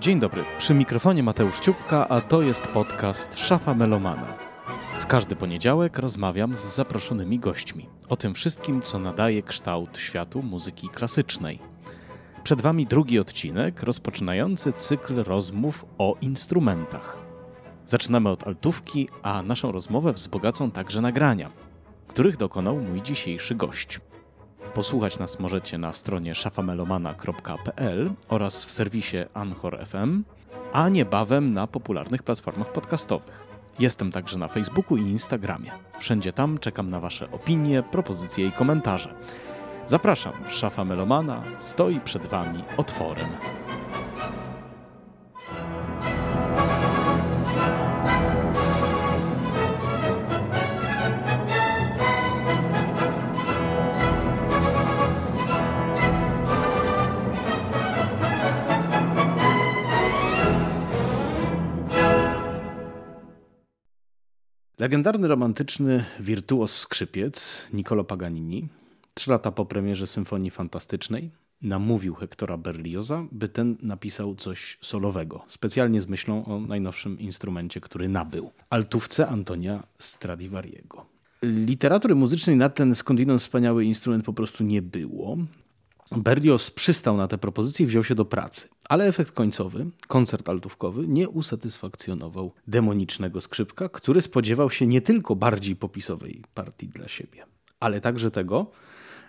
Dzień dobry, przy mikrofonie Mateusz Ciupka, a to jest podcast Szafa Melomana. W każdy poniedziałek rozmawiam z zaproszonymi gośćmi o tym wszystkim, co nadaje kształt światu muzyki klasycznej. Przed Wami drugi odcinek rozpoczynający cykl rozmów o instrumentach. Zaczynamy od altówki, a naszą rozmowę wzbogacą także nagrania, których dokonał mój dzisiejszy gość. Posłuchać nas możecie na stronie szafamelomana.pl oraz w serwisie Anchor FM, a niebawem na popularnych platformach podcastowych. Jestem także na Facebooku i Instagramie. Wszędzie tam czekam na Wasze opinie, propozycje i komentarze. Zapraszam, szafa Melomana stoi przed Wami otworem. Legendarny romantyczny wirtuos skrzypiec Niccolo Paganini, trzy lata po premierze Symfonii Fantastycznej, namówił Hektora Berlioza, by ten napisał coś solowego, specjalnie z myślą o najnowszym instrumencie, który nabył altówce Antonia Stradivariego. Literatury muzycznej na ten skądinąd wspaniały instrument po prostu nie było. Berlioz przystał na tę propozycję i wziął się do pracy. Ale efekt końcowy, koncert altówkowy, nie usatysfakcjonował demonicznego skrzypka, który spodziewał się nie tylko bardziej popisowej partii dla siebie, ale także tego,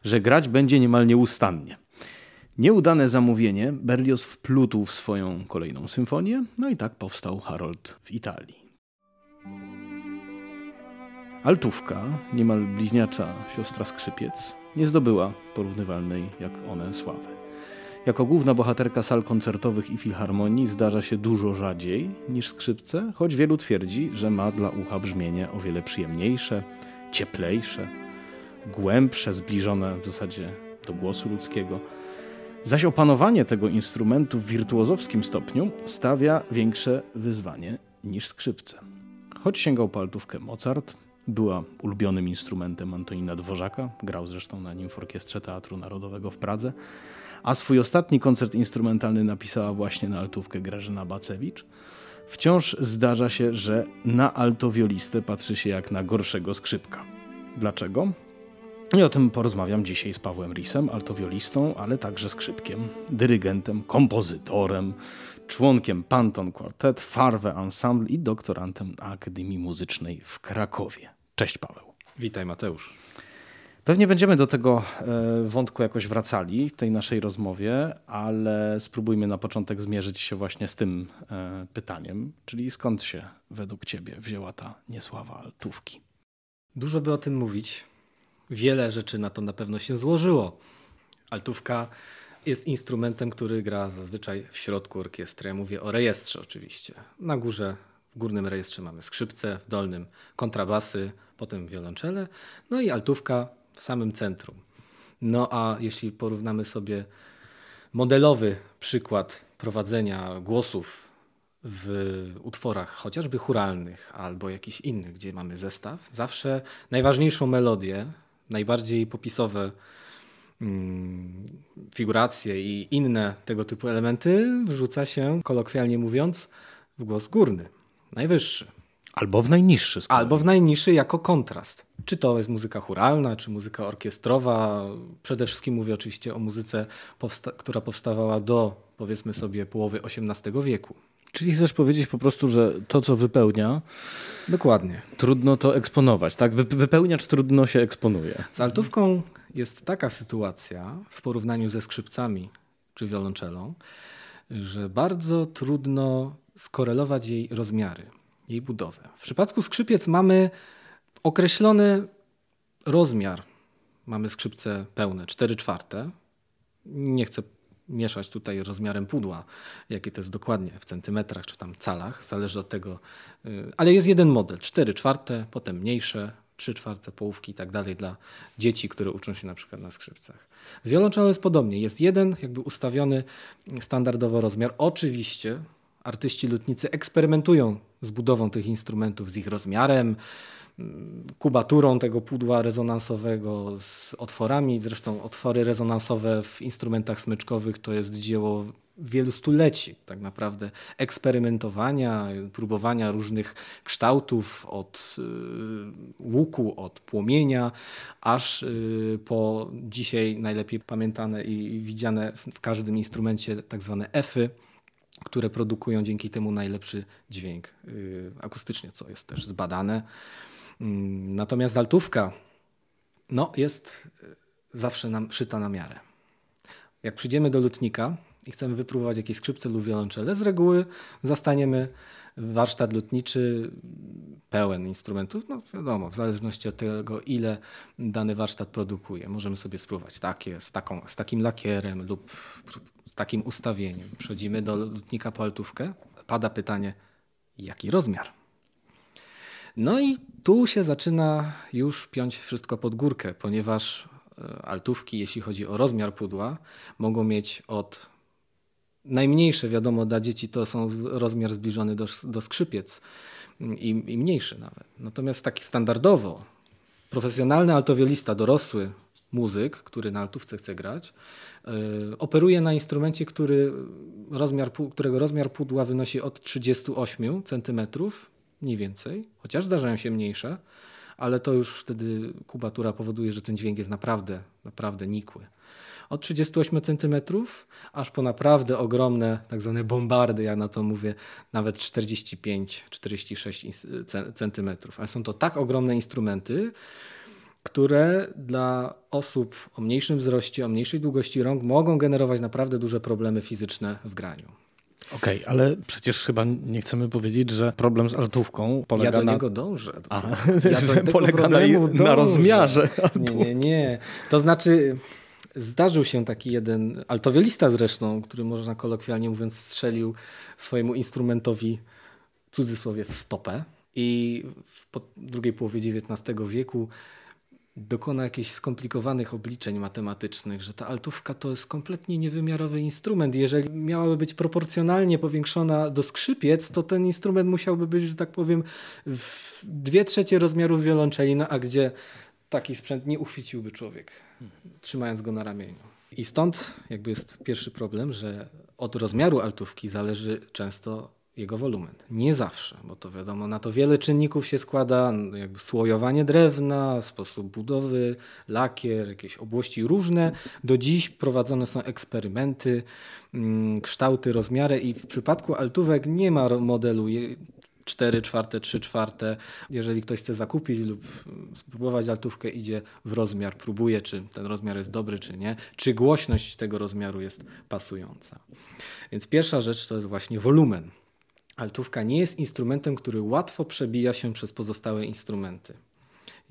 że grać będzie niemal nieustannie. Nieudane zamówienie Berlioz wplótł w swoją kolejną symfonię, no i tak powstał Harold w Italii. Altówka, niemal bliźniacza siostra skrzypiec, nie zdobyła porównywalnej jak one sławy. Jako główna bohaterka sal koncertowych i filharmonii zdarza się dużo rzadziej niż skrzypce, choć wielu twierdzi, że ma dla ucha brzmienie o wiele przyjemniejsze, cieplejsze, głębsze, zbliżone w zasadzie do głosu ludzkiego. Zaś opanowanie tego instrumentu w wirtuozowskim stopniu stawia większe wyzwanie niż skrzypce. Choć sięgał po altówkę Mozart, była ulubionym instrumentem Antonina Dworzaka, grał zresztą na nim w Orkiestrze Teatru Narodowego w Pradze, a swój ostatni koncert instrumentalny napisała właśnie na altówkę Grażyna Bacewicz. Wciąż zdarza się, że na altowiolistę patrzy się jak na gorszego skrzypka. Dlaczego? I o tym porozmawiam dzisiaj z Pawłem Risem, altowiolistą, ale także skrzypkiem, dyrygentem, kompozytorem, członkiem Panton Quartet, Farwe Ensemble i doktorantem Akademii Muzycznej w Krakowie. Cześć Paweł. Witaj Mateusz. Pewnie będziemy do tego e, wątku jakoś wracali w tej naszej rozmowie, ale spróbujmy na początek zmierzyć się właśnie z tym e, pytaniem, czyli skąd się według Ciebie wzięła ta niesława altówki? Dużo by o tym mówić. Wiele rzeczy na to na pewno się złożyło. Altówka jest instrumentem, który gra zazwyczaj w środku orkiestry. Ja mówię o rejestrze oczywiście. Na górze, w górnym rejestrze mamy skrzypce, w dolnym kontrabasy, potem wiolonczele, no i altówka w samym centrum. No a jeśli porównamy sobie modelowy przykład prowadzenia głosów w utworach chociażby churalnych albo jakichś innych, gdzie mamy zestaw, zawsze najważniejszą melodię, najbardziej popisowe figuracje i inne tego typu elementy wrzuca się, kolokwialnie mówiąc, w głos górny, najwyższy. Albo w najniższy. Albo w najniższy jako kontrast. Czy to jest muzyka churalna, czy muzyka orkiestrowa. Przede wszystkim mówię oczywiście o muzyce, powsta która powstawała do, powiedzmy sobie, połowy XVIII wieku. Czyli chcesz powiedzieć po prostu, że to, co wypełnia. Dokładnie. Trudno to eksponować, tak? Wypełniacz trudno się eksponuje. Z altówką jest taka sytuacja w porównaniu ze skrzypcami czy wiolonczelą, że bardzo trudno skorelować jej rozmiary jej budowę. W przypadku skrzypiec mamy określony rozmiar. Mamy skrzypce pełne, 4 czwarte. Nie chcę mieszać tutaj rozmiarem pudła, jakie to jest dokładnie w centymetrach czy tam calach, zależy od tego, y, ale jest jeden model, 4 czwarte, potem mniejsze, 3 czwarte połówki i tak dalej dla dzieci, które uczą się na przykład na skrzypcach. Z wiolonczelą jest podobnie, jest jeden jakby ustawiony standardowo rozmiar. Oczywiście artyści lutnicy eksperymentują z budową tych instrumentów, z ich rozmiarem, kubaturą tego pudła rezonansowego, z otworami. Zresztą otwory rezonansowe w instrumentach smyczkowych to jest dzieło wielu stuleci tak naprawdę eksperymentowania, próbowania różnych kształtów od y, łuku, od płomienia, aż y, po dzisiaj najlepiej pamiętane i widziane w każdym instrumencie tak zwane efy, które produkują dzięki temu najlepszy dźwięk y, akustycznie, co jest też zbadane. Mm, natomiast altówka no, jest zawsze nam, szyta na miarę. Jak przyjdziemy do lutnika i chcemy wypróbować jakieś skrzypce lub wiolonczele, z reguły zastaniemy warsztat lutniczy pełen instrumentów. No wiadomo, w zależności od tego, ile dany warsztat produkuje. Możemy sobie spróbować takie, z, taką, z takim lakierem lub z takim ustawieniem. Przechodzimy do lutnika po altówkę. Pada pytanie, jaki rozmiar? No i tu się zaczyna już piąć wszystko pod górkę, ponieważ e, altówki, jeśli chodzi o rozmiar pudła, mogą mieć od najmniejsze, wiadomo, dla dzieci to są rozmiar zbliżony do, do skrzypiec i, i mniejszy nawet. Natomiast taki standardowo, profesjonalny altowiolista, dorosły muzyk, który na altówce chce grać, yy, operuje na instrumencie, który rozmiar, którego rozmiar pudła wynosi od 38 cm, mniej więcej, chociaż zdarzają się mniejsze, ale to już wtedy kubatura powoduje, że ten dźwięk jest naprawdę, naprawdę nikły od 38 cm aż po naprawdę ogromne, tak zwane bombardy, ja na to mówię, nawet 45-46 cm. Ale są to tak ogromne instrumenty, które dla osób o mniejszym wzroście, o mniejszej długości rąk mogą generować naprawdę duże problemy fizyczne w graniu. Okej, okay, ale przecież chyba nie chcemy powiedzieć, że problem z altówką polega na... Ja do niego dążę. A, ja do polega na, na rozmiarze. Nie, nie, nie. To znaczy Zdarzył się taki jeden altowielista zresztą, który można kolokwialnie mówiąc strzelił swojemu instrumentowi w cudzysłowie w stopę i w drugiej połowie XIX wieku dokona jakichś skomplikowanych obliczeń matematycznych, że ta altówka to jest kompletnie niewymiarowy instrument. Jeżeli miałaby być proporcjonalnie powiększona do skrzypiec, to ten instrument musiałby być, że tak powiem, w dwie trzecie rozmiaru wiolonczeli, no a gdzie taki sprzęt nie uchwyciłby człowiek, trzymając go na ramieniu. I stąd jakby jest pierwszy problem, że od rozmiaru altówki zależy często jego wolumen. Nie zawsze, bo to wiadomo, na to wiele czynników się składa, jakby słojowanie drewna, sposób budowy, lakier, jakieś obłości różne. Do dziś prowadzone są eksperymenty, mm, kształty, rozmiary i w przypadku altówek nie ma modelu 4 czwarte, 3 czwarte. Jeżeli ktoś chce zakupić lub spróbować altówkę, idzie w rozmiar, próbuje, czy ten rozmiar jest dobry, czy nie, czy głośność tego rozmiaru jest pasująca. Więc pierwsza rzecz to jest właśnie wolumen. Altówka nie jest instrumentem, który łatwo przebija się przez pozostałe instrumenty.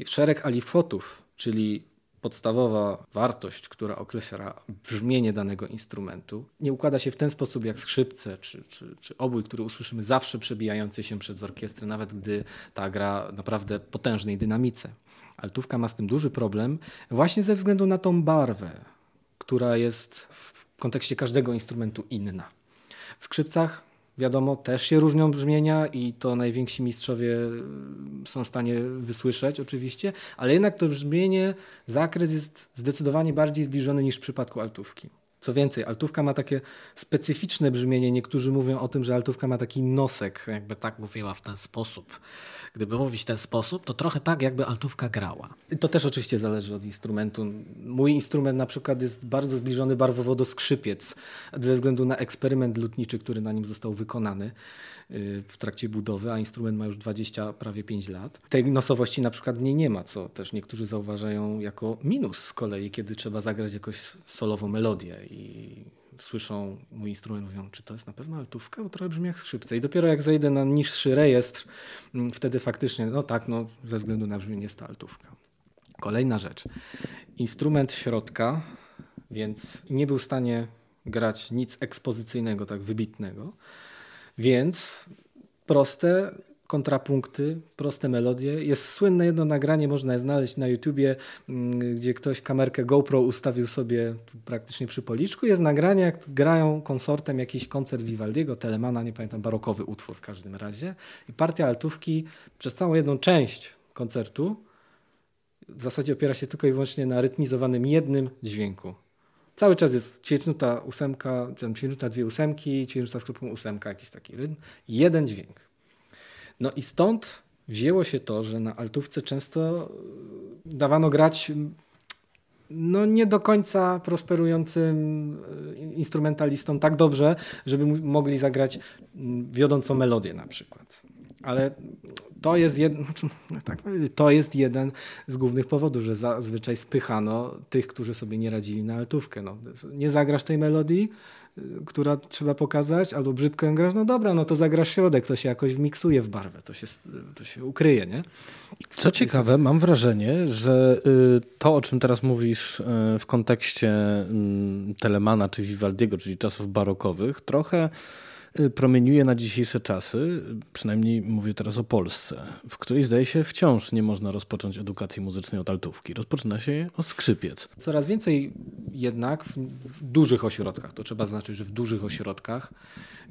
Szereg alifotów, czyli podstawowa wartość, która określa brzmienie danego instrumentu, nie układa się w ten sposób jak skrzypce czy, czy, czy obój, który usłyszymy zawsze przebijający się przez orkiestrę, nawet gdy ta gra naprawdę potężnej dynamice. Altówka ma z tym duży problem właśnie ze względu na tą barwę, która jest w kontekście każdego instrumentu inna. W skrzypcach wiadomo, też się różnią brzmienia i to najwięksi mistrzowie y, są w stanie wysłyszeć oczywiście, ale jednak to brzmienie, zakres jest zdecydowanie bardziej zbliżony niż w przypadku altówki. Co więcej, altówka ma takie specyficzne brzmienie. Niektórzy mówią o tym, że altówka ma taki nosek, jakby tak mówiła w ten sposób. Gdyby mówić w ten sposób, to trochę tak, jakby altówka grała. I to też oczywiście zależy od instrumentu. Mój instrument na przykład jest bardzo zbliżony barwowo do skrzypiec, ze względu na eksperyment lutniczy, który na nim został wykonany w trakcie budowy, a instrument ma już 20, prawie 5 lat. Tej nosowości na przykład nie, nie ma, co też niektórzy zauważają jako minus z kolei, kiedy trzeba zagrać jakąś solową melodię i słyszą mój instrument, mówią, czy to jest na pewno altówka, bo trochę brzmi jak skrzypce. I dopiero jak zejdę na niższy rejestr, mm, wtedy faktycznie, no tak, no, ze względu na brzmienie jest to altówka. Kolejna rzecz. Instrument środka, więc nie był w stanie grać nic ekspozycyjnego, tak wybitnego, więc proste kontrapunkty, proste melodie. Jest słynne jedno nagranie, można je znaleźć na YouTubie, mm, gdzie ktoś kamerkę GoPro ustawił sobie praktycznie przy policzku. Jest nagranie, jak grają konsortem jakiś koncert Vivaldiego, Telemana, nie pamiętam, barokowy utwór w każdym razie. I partia altówki przez całą jedną część koncertu w zasadzie opiera się tylko i wyłącznie na rytmizowanym jednym dźwięku Cały czas jest ćwierćnuta ósemka, czy tam ćwierćnuta dwie ósemki, ćwierćnuta z kropką ósemka, jakiś taki rytm. Jeden dźwięk. No i stąd wzięło się to, że na altówce często dawano grać no nie do końca prosperującym e, instrumentalistom tak dobrze, żeby mogli zagrać wiodącą melodię na przykład. Ale to jest, jed... Znaczy, no tak, to jest jeden z głównych powodów, że zazwyczaj spychano tych, którzy sobie nie radzili na altówkę. No, nie zagrasz tej melodii, która trzeba pokazać, albo brzydko ją grasz, no dobra, no to zagrasz środek, to się jakoś wmiksuje w barwę, to się, to się ukryje, nie? Co ciekawe, mam wrażenie, że y, to, o czym teraz mówisz y, w kontekście mm, Telemana czy Vivaldiego, czyli czasów barokowych, trochę Y, promieniuje na dzisiejsze czasy, przynajmniej mówię teraz o Polsce, w której zdaje się wciąż nie można rozpocząć edukacji muzycznej od altówki. Rozpoczyna się od skrzypiec. Coraz więcej jednak w, w dużych ośrodkach, to trzeba znaczyć, że w dużych ośrodkach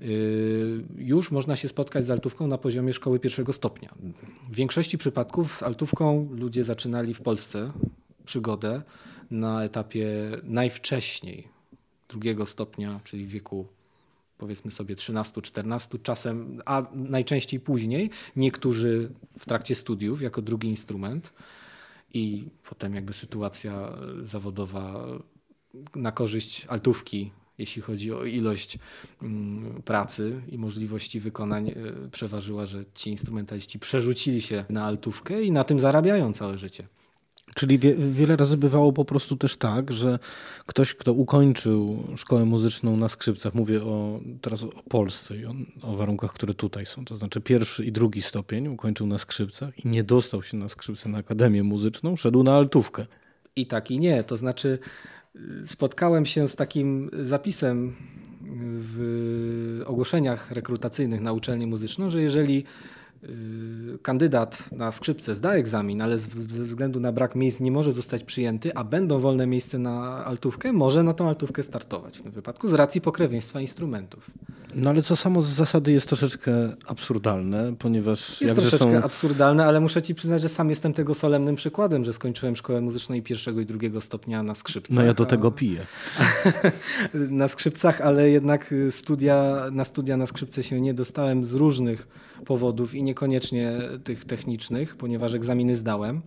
yy, już można się spotkać z altówką na poziomie szkoły pierwszego stopnia. W większości przypadków z altówką ludzie zaczynali w Polsce przygodę na etapie najwcześniej drugiego stopnia, czyli w wieku powiedzmy sobie 13-14, czasem, a najczęściej później, niektórzy w trakcie studiów jako drugi instrument i potem jakby sytuacja zawodowa na korzyść altówki, jeśli chodzi o ilość mm, pracy i możliwości wykonań, e, przeważyła, że ci instrumentaliści przerzucili się na altówkę i na tym zarabiają całe życie. Czyli wie, wiele razy bywało po prostu też tak, że ktoś, kto ukończył szkołę muzyczną na skrzypcach, mówię o, teraz o Polsce i o, o, warunkach, które tutaj są, to znaczy pierwszy i drugi stopień ukończył na skrzypcach i nie dostał się na skrzypce na Akademię Muzyczną, szedł na altówkę. I tak i nie, to znaczy y, spotkałem się z takim zapisem w ogłoszeniach rekrutacyjnych na uczelnię muzyczną, że jeżeli Y, kandydat na skrzypce zda egzamin, ale ze względu na brak miejsc nie może zostać przyjęty, a będą wolne miejsca na altówkę, może na tą altówkę startować w tym wypadku z racji pokrewieństwa instrumentów. No ale co samo z zasady jest troszeczkę absurdalne, ponieważ... Jest troszeczkę zresztą... absurdalne, ale muszę ci przyznać, że sam jestem tego solemnym przykładem, że skończyłem szkołę muzyczną i pierwszego i drugiego stopnia na skrzypcach. No ja do tego piję. na skrzypcach, ale jednak studia, na studia na skrzypce się nie dostałem z różnych powodów i niekoniecznie tych technicznych, ponieważ egzaminy zdałem,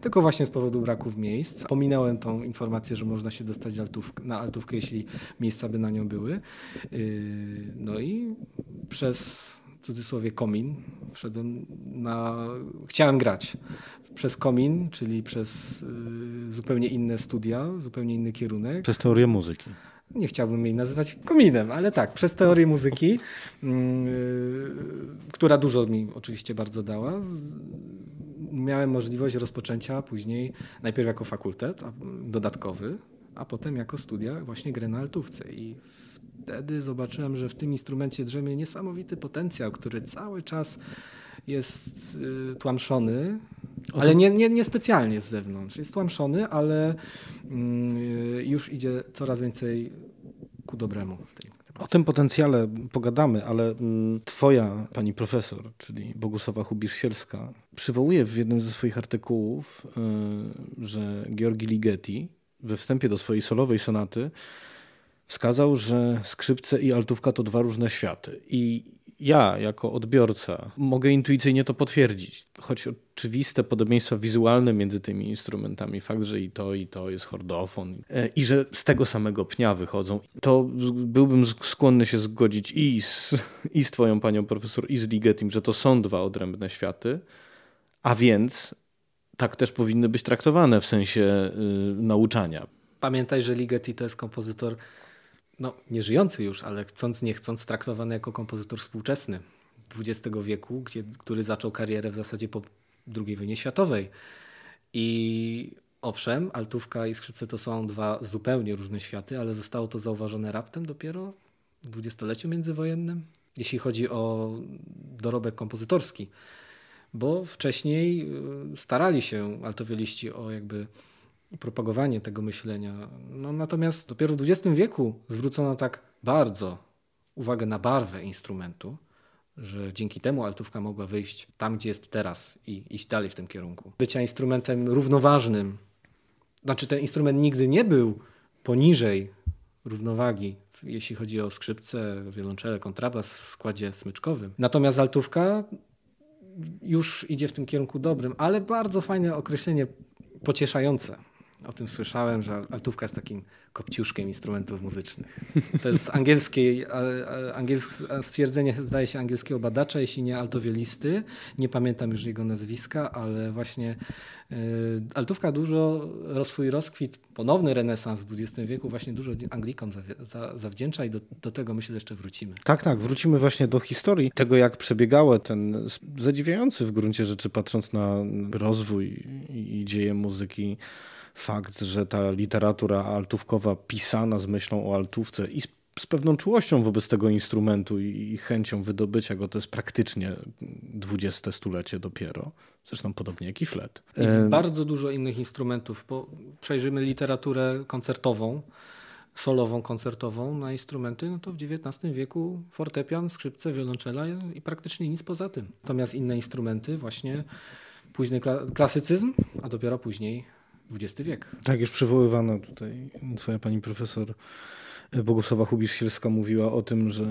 tylko właśnie z powodu braków miejsc. Pominąłem tą informację, że można się dostać na altówkę, jeśli miejsca by na nią były. Yy, no i przez w cudzysłowie komin wszedłem na... Chciałem grać przez komin, czyli przez yy, zupełnie inne studia, zupełnie inny kierunek. Przez teorię muzyki nie chciałbym jej nazywać kominem, ale tak, przez teorię muzyki, yy, która dużo mi oczywiście bardzo dała, miałem możliwość rozpoczęcia później najpierw jako fakultet dodatkowy, a potem jako studia właśnie gry na altówce. I wtedy zobaczyłem, że w tym instrumencie drzemie niesamowity potencjał, który cały czas jest y, ale nie, nie, nie specjalnie z zewnątrz. Jest tłamszony, ale mm, już idzie coraz więcej ku dobremu w tej o tym potencjale pogadamy, ale mm, twoja pani profesor, czyli Bogusława Hubisz-Sielska, przywołuje w jednym ze swoich artykułów, y, że Georgi Ligeti we wstępie do swojej solowej sonaty wskazał, że skrzypce i altówka to dwa różne światy. I ja, jako odbiorca, mogę intuicyjnie to potwierdzić. Choć oczywiste podobieństwa wizualne między tymi instrumentami, fakt, że i to, i to jest hordofon, e, i że z tego samego pnia wychodzą, to byłbym skłonny się zgodzić i z, i z Twoją panią profesor, i z Ligetim, że to są dwa odrębne światy, a więc tak też powinny być traktowane w sensie y, nauczania. Pamiętaj, że Ligeti to jest kompozytor no, nie żyjący już, ale chcąc nie chcąc traktowany jako kompozytor współczesny XX wieku, gdzie, który zaczął karierę w zasadzie po II wojnie światowej. I owszem, altówka i skrzypce to są dwa zupełnie różne światy, ale zostało to zauważone raptem dopiero w dwudziestoleciu międzywojennym, jeśli chodzi o dorobek kompozytorski. Bo wcześniej y, starali się altowieliści o jakby propagowanie tego myślenia. No, natomiast dopiero w XX wieku zwrócono tak bardzo uwagę na barwę instrumentu, że dzięki temu altówka mogła wyjść tam, gdzie jest teraz i iść dalej w tym kierunku. Bycia instrumentem równoważnym. Znaczy ten instrument nigdy nie był poniżej równowagi, jeśli chodzi o skrzypce, wiolonczele, kontrabas w składzie smyczkowym. Natomiast altówka już idzie w tym kierunku dobrym, ale bardzo fajne określenie pocieszające. O tym słyszałem, że altówka jest takim kopciuszkiem instrumentów muzycznych. To jest angielskie, angielskie stwierdzenie, zdaje się, angielskiego badacza, jeśli nie altowiolisty. Nie pamiętam już jego nazwiska, ale właśnie y, altówka dużo, swój rozkwit, ponowny renesans w XX wieku właśnie dużo Anglikom zawdzięcza i do, do tego myślę jeszcze wrócimy. Tak, tak. Wrócimy właśnie do historii tego, jak przebiegało ten zadziwiający w gruncie rzeczy, patrząc na rozwój i dzieje muzyki fakt, że ta literatura altówkowa pisana z myślą o altówce i z, z pewną czułością wobec tego instrumentu i, chęcią wydobycia go, to jest praktycznie dwudzieste stulecie dopiero. Zresztą podobnie jak i flet. I bardzo dużo innych instrumentów. Bo przejrzymy literaturę koncertową, solową, koncertową na instrumenty, no to w XIX wieku fortepian, skrzypce, wiolonczela i praktycznie nic poza tym. Natomiast inne instrumenty właśnie późny klasycyzm, a dopiero później XX wiek. Tak, już przywoływana tutaj twoja pani profesor Bogusława Hubisz-Sielska mówiła o tym, że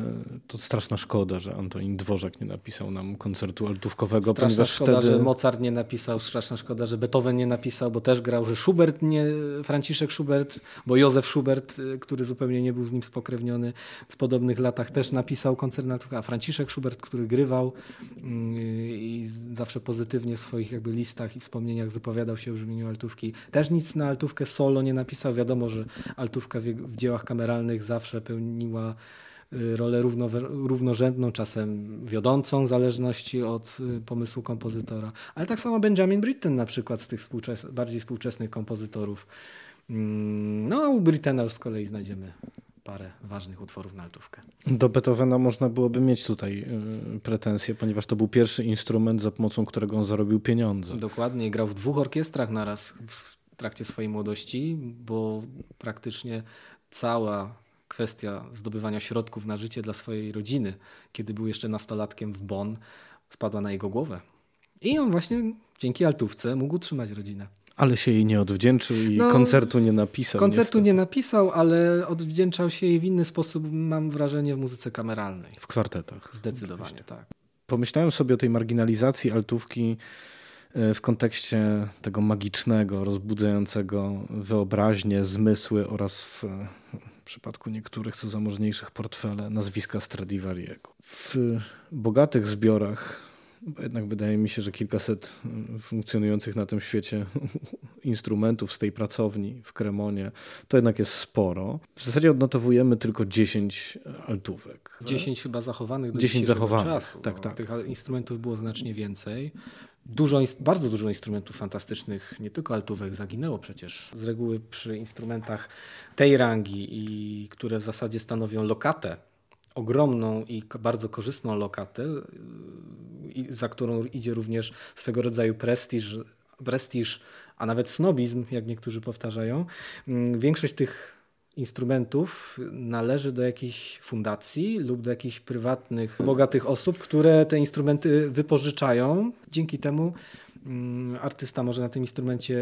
to straszna szkoda, że Antonin Dworzak nie napisał nam koncertu altówkowego. Straszna szkoda, wtedy... że Mozart nie napisał, straszna szkoda, że Beethoven nie napisał, bo też grał, że Schubert nie, Franciszek Schubert, bo Józef Schubert, który zupełnie nie był z nim spokrewniony, w podobnych latach też napisał koncert na a Franciszek Schubert, który grywał mm, i zawsze pozytywnie w swoich jakby listach i wspomnieniach wypowiadał się o brzmieniu altówki, też nic na altówkę solo nie napisał. Wiadomo, że altówka w, w dziełach kameralnych zawsze pełniła y, rolę równo, równorzędną, czasem wiodącą, w zależności od y, pomysłu kompozytora. Ale tak samo Benjamin Britten na przykład z tych współczes bardziej współczesnych kompozytorów. Mm, no a u Brittena już z kolei znajdziemy parę ważnych utworów na altówkę. Do Beethovena można byłoby mieć tutaj y, pretensje, ponieważ to był pierwszy instrument, za pomocą którego on zarobił pieniądze. Dokładnie, grał w dwóch orkiestrach naraz w trakcie swojej młodości, bo praktycznie cała kwestia zdobywania środków na życie dla swojej rodziny, kiedy był jeszcze nastolatkiem w Bonn, spadła na jego głowę. I on właśnie dzięki altówce mógł utrzymać rodzinę. Ale się jej nie odwdzięczył i no, koncertu nie napisał. Koncertu niestety. nie napisał, ale odwdzięczał się jej w inny sposób, mam wrażenie, w muzyce kameralnej. W kwartetach. Zdecydowanie, tak. Pomyślałem sobie o tej marginalizacji altówki w kontekście tego magicznego, rozbudzającego wyobraźnię, zmysły oraz w przypadku niektórych co zamożniejszych portfele nazwiska Stradivariego. W bogatych zbiorach, bo jednak wydaje mi się, że kilkaset funkcjonujących na tym świecie instrumentów z tej pracowni w Kremonie, to jednak jest sporo. W zasadzie odnotowujemy tylko 10 altówek. 10 chyba zachowanych do 10 zachowanych. czasu. Tak, tak. Tych instrumentów było znacznie więcej. Dużo, bardzo dużo instrumentów fantastycznych, nie tylko altówek, zaginęło przecież. Z reguły przy instrumentach tej rangi, i które w zasadzie stanowią lokatę, ogromną i bardzo korzystną lokatę, za którą idzie również swego rodzaju prestiż, prestiż a nawet snobizm, jak niektórzy powtarzają. Mm, większość tych instrumentów należy do jakiejś fundacji lub do jakichś prywatnych, bogatych osób, które te instrumenty wypożyczają. Dzięki temu mm, artysta może na tym instrumencie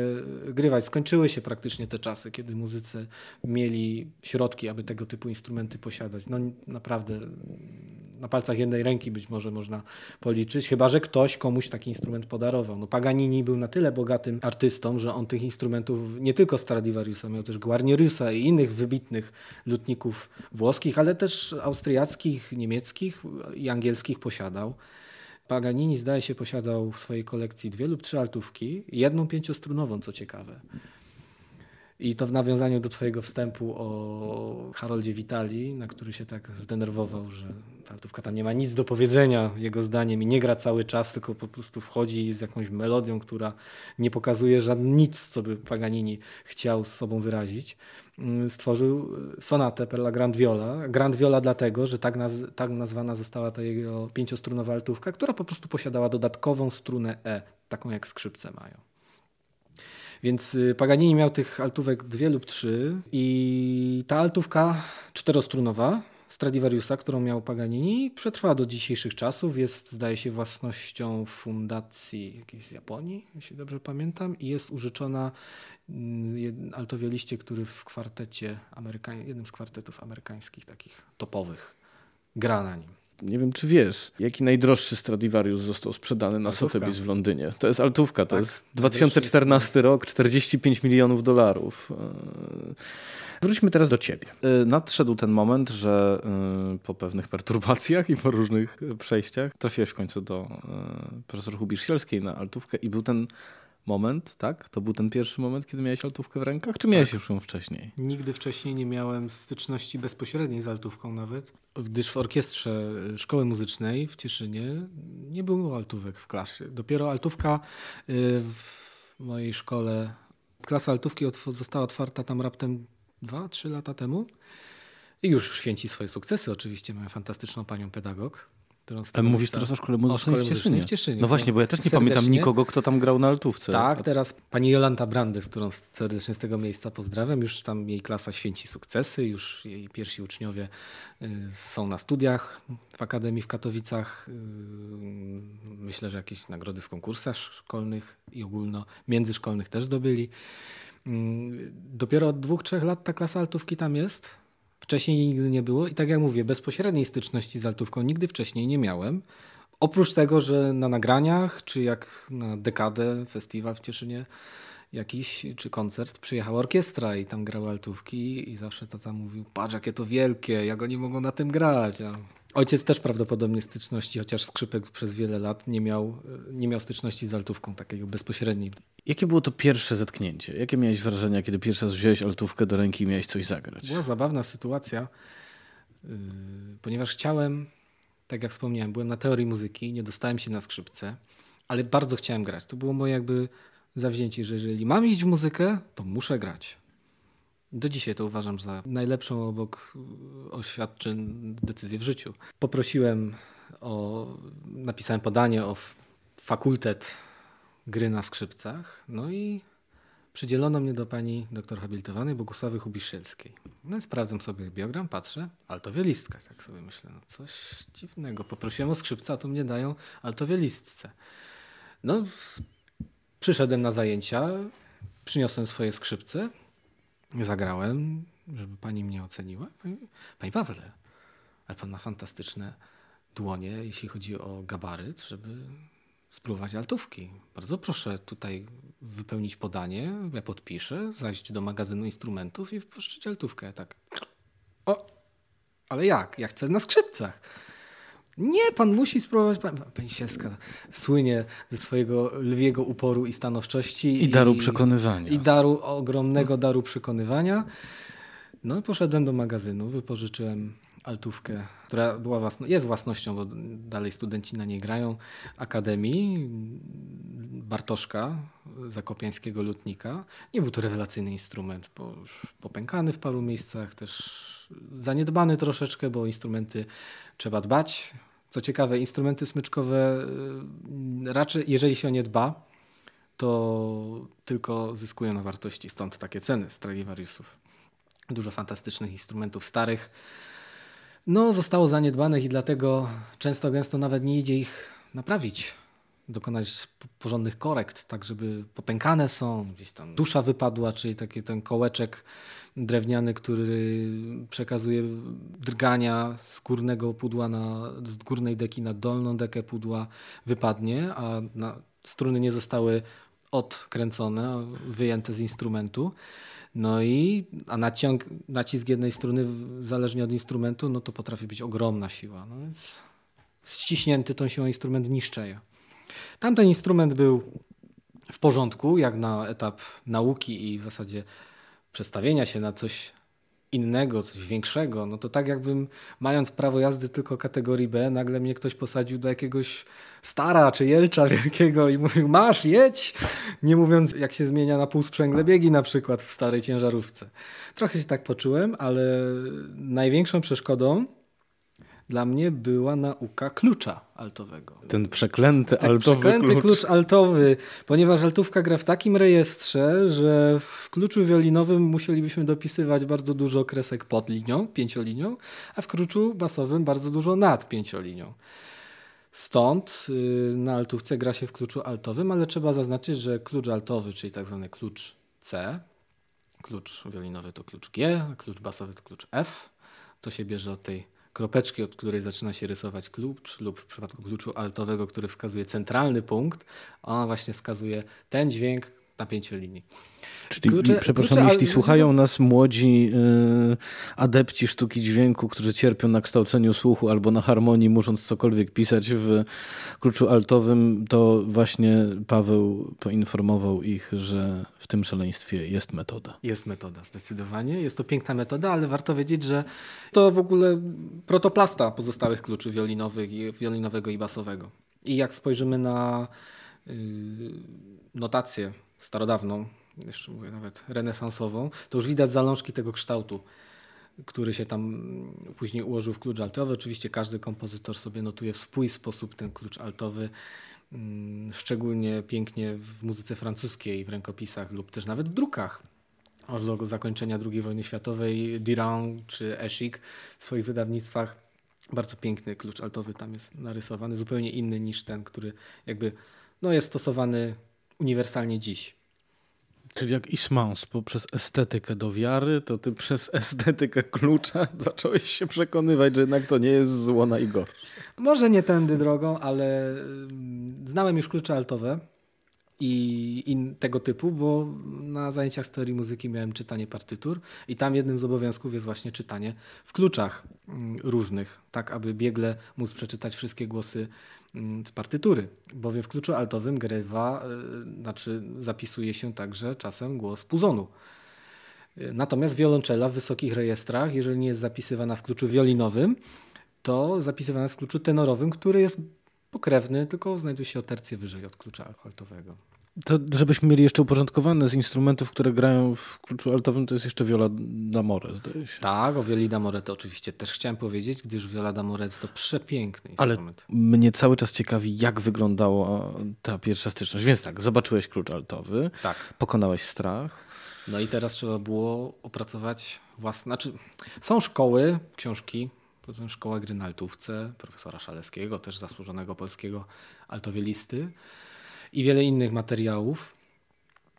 grywać. Skończyły się praktycznie te czasy, kiedy muzycy mieli środki, aby tego typu instrumenty posiadać. No naprawdę na palcach jednej ręki być może można policzyć, chyba że ktoś komuś taki instrument podarował. No Paganini był na tyle bogatym artystą, że on tych instrumentów nie tylko Stradivariusa, miał też Guarneriusa i innych wybitnych lutników włoskich, ale też austriackich, niemieckich i angielskich posiadał. Paganini zdaje się posiadał w swojej kolekcji dwie lub trzy altówki, jedną pięciostrunową, co ciekawe. I to w nawiązaniu do Twojego wstępu o Haroldzie Witali, na który się tak zdenerwował, że ta altówka tam nie ma nic do powiedzenia, jego zdaniem, i nie gra cały czas, tylko po prostu wchodzi z jakąś melodią, która nie pokazuje żadnego nic, co by Paganini chciał z sobą wyrazić. Mm, stworzył sonatę per la Grand Viola. Grand Viola dlatego, że tak, naz tak nazwana została ta jego pięciostrunowa altówka, która po prostu posiadała dodatkową strunę E, taką jak skrzypce mają. Więc y, Paganini miał tych altówek dwie lub trzy i ta altówka czterostrunowa Stradivariusa, którą miał Paganini, przetrwała do dzisiejszych czasów. Jest, zdaje się, własnością fundacji jakiejś z Japonii, jeśli dobrze pamiętam, i jest użyczona mm, altowieliście, który w kwartecie, jednym z kwartetów amerykańskich, takich topowych, gra na nim. Nie wiem, czy wiesz, jaki najdroższy Stradivarius został sprzedany na altówka. Sotheby's w Londynie. To jest altówka, to tak, jest 2014 rok, 45 milionów dolarów. Wróćmy teraz do ciebie. Y, nadszedł ten moment, że y, po pewnych perturbacjach i po różnych przejściach trafiłeś w końcu do profesor Hubisz-Sielskiej na altówkę i był ten moment, tak? To był ten pierwszy moment, kiedy miałeś altówkę w rękach, czy miałeś tak. już ją wcześniej? Nigdy wcześniej nie miałem styczności bezpośredniej z altówką nawet, gdyż w orkiestrze szkoły muzycznej w Cieszynie nie było altówek w klasie. Dopiero altówka w mojej szkole, klasa altówki została otwarta tam raptem dwa, trzy lata temu. I już święci swoje sukcesy. Oczywiście mamy fantastyczną panią pedagog. Mówisz teraz o szkole muzycznej, o szkole w, Cieszynie. w Cieszynie. No właśnie, bo ja też nie serdecznie. pamiętam nikogo, kto tam grał na altówce. Tak, teraz pani Jolanta Brandes, którą serdecznie z tego miejsca pozdrawiam. Już tam jej klasa święci sukcesy, już jej pierwsi uczniowie y, są na studiach w Akademii w Katowicach. Y, myślę, że jakieś nagrody w konkursach szkolnych i ogólno międzyszkolnych też zdobyli. Mm, dopiero od dwóch, trzech lat ta klasa altówki tam jest. Wcześniej nigdy nie było i tak jak mówię, bezpośredniej styczności z altówką nigdy wcześniej nie miałem. Oprócz tego, że na nagraniach, czy jak na dekadę, festiwal w Cieszynie jakiś, czy koncert, przyjechała orkiestra i tam grały altówki i zawsze tata mówił, patrz jakie to wielkie, jak oni mogą na tym grać. Ojciec też prawdopodobnie styczności, chociaż skrzypek przez wiele lat nie miał, nie miał styczności z altówką takiego bezpośredniej. Jakie było to pierwsze zetknięcie? Jakie miałeś wrażenia, kiedy pierwszy raz wziąłeś altówkę do ręki i miałeś coś zagrać? Była zabawna sytuacja, yy, ponieważ chciałem, tak jak wspomniałem, byłem na teorii muzyki, nie dostałem się na skrzypce, ale bardzo chciałem grać. To było moje jakby zawzięcie, że jeżeli mam iść w muzykę, to muszę grać. Do dzisiaj to uważam za najlepszą obok oświadczeń decyzję w życiu. Poprosiłem o, napisałem podanie o fakultet gry na skrzypcach, no i przydzielono mnie do pani doktor habilitowanej Bogusławy Hubiszelskiej. No i sprawdzam sobie biogram, patrzę, altowielistka, tak sobie myślę, no coś dziwnego. Poprosiłem o skrzypca, a tu mnie dają altowielistce. No, przyszedłem na zajęcia, przyniosłem swoje skrzypce, zagrałem, żeby pani mnie oceniła. Pani, pani Pawle, ale pan ma fantastyczne dłonie, jeśli chodzi o gabaryt, żeby spróbować altówki. Bardzo proszę tutaj wypełnić podanie, ja podpiszę, zajść do magazynu instrumentów i wypuszczyć altówkę. Tak. O, ale jak? Ja chcę na skrzypcach. Nie, pan musi spróbować. Pani Sieska słynie ze swojego lwiego uporu i stanowczości. I, i daru przekonywania. I daru, ogromnego daru przekonywania. No i poszedłem do magazynu, wypożyczyłem altówkę, która była własno, jest własnością, bo dalej studenci na niej grają, Akademii Bartoszka, zakopiańskiego lutnika. Nie był to rewelacyjny instrument, bo już popękany w paru miejscach, też zaniedbany troszeczkę, bo instrumenty trzeba dbać. Co ciekawe, instrumenty smyczkowe y, raczej, jeżeli się o nie dba, to tylko zyskują na wartości. Stąd takie ceny Stradivariusów. Dużo fantastycznych instrumentów starych. No, zostało zaniedbanych i dlatego często gęsto nawet nie idzie ich naprawić, dokonać porządnych korekt, tak żeby popękane są, gdzieś tam dusza wypadła, czyli taki ten kołeczek drewniany, który przekazuje drgania z górnego pudła na, z górnej deki na dolną dekę pudła wypadnie, a struny nie zostały odkręcone, wyjęte z instrumentu. No i a naciąg, nacisk jednej struny zależnie od instrumentu, no to potrafi być ogromna siła. No więc ściśnięty tą siłą instrument niszczeje. Tamten instrument był w porządku, jak na etap nauki i w zasadzie przestawienia się na coś innego, coś większego, no to tak jakbym mając prawo jazdy tylko kategorii B, nagle mnie ktoś posadził do jakiegoś stara czy jelcza wielkiego i mówił masz, jedź, nie mówiąc jak się zmienia na półsprzęgle biegi na przykład w starej ciężarówce. Trochę się tak poczułem, ale największą przeszkodą dla mnie była nauka klucza altowego. Ten przeklęty Ten altowy przeklęty klucz. klucz altowy, ponieważ altówka gra w takim rejestrze, że w kluczu wiolinowym musielibyśmy dopisywać bardzo dużo kresek pod linią, pięciolinią, a w kluczu basowym bardzo dużo nad pięciolinią. Stąd y, na altówce gra się w kluczu altowym, ale trzeba zaznaczyć, że klucz altowy, czyli tak zwany klucz C, klucz wiolinowy to klucz G, a klucz basowy to klucz F. To się bierze od tej kropeczki, od której zaczyna się rysować klucz, lub w przypadku kluczu altowego, który wskazuje centralny punkt, ona właśnie wskazuje ten dźwięk na pięciolinii. Czyli, Klucze- przepraszam, klucze- jeśli ale- słuchają nas młodzi y, adepci sztuki dźwięku, którzy cierpią na kształceniu słuchu albo na harmonii, musząc cokolwiek pisać w kluczu altowym, to właśnie Paweł poinformował ich, że w tym szaleństwie jest metoda. Jest metoda, zdecydowanie. Jest to piękna metoda, ale warto wiedzieć, że to w ogóle protoplasta pozostałych kluczy wiolinowych, wiolinowego i basowego. I jak spojrzymy na yy, notację starodawną, jeszcze mówię nawet renesansową, to już widać zalążki tego kształtu, który się tam później ułożył w klucz altowy. Oczywiście każdy kompozytor sobie notuje w swój sposób ten klucz altowy. Mm, Szczególnie pięknie w muzyce francuskiej, w rękopisach lub też nawet w drukach. Aż do zakończenia II wojny światowej Durand czy Eschik w swoich wydawnictwach bardzo piękny klucz altowy tam jest narysowany, zupełnie inny niż ten, który jakby no, jest stosowany uniwersalnie dziś. Czyli jak Ismans poprzez estetykę do wiary, to ty przez estetykę klucza zacząłeś się przekonywać, że jednak to nie jest zło najgorsze. Może nie tędy drogą, ale ym, znałem już klucze altowe i, i tego typu, bo na zajęciach z teorii muzyki miałem czytanie partytur i tam jednym z obowiązków jest właśnie czytanie w kluczach ym, różnych, tak aby biegle móc przeczytać wszystkie głosy z partytury, bowiem w kluczu altowym grywa, y, znaczy zapisuje się także czasem głos puzonu. Y, Natomiast wiolonczela w wysokich rejestrach, jeżeli nie jest zapisywana w kluczu wiolinowym, to zapisywana jest w kluczu tenorowym, który jest pokrewny, tylko znajduje się o tercję wyżej od klucza altowego. To żebyśmy mieli jeszcze uporządkowane z instrumentów, które grają w kluczu altowym, to jest jeszcze viola d'amore, zdaje się. Tak, o Violi d'Amore to oczywiście też chciałem powiedzieć, gdyż Viola d'Amore jest to przepiękny Ale instrument. mnie cały czas ciekawi, jak wyglądała ta pierwsza styczność. Więc tak, zobaczyłeś klucz altowy, Tak. pokonałeś strach. No i teraz trzeba było opracować własne. Znaczy, są szkoły, książki, potem szkoła gry na altówce, profesora Szaleskiego, też zasłużonego polskiego altowielisty i wiele innych materiałów.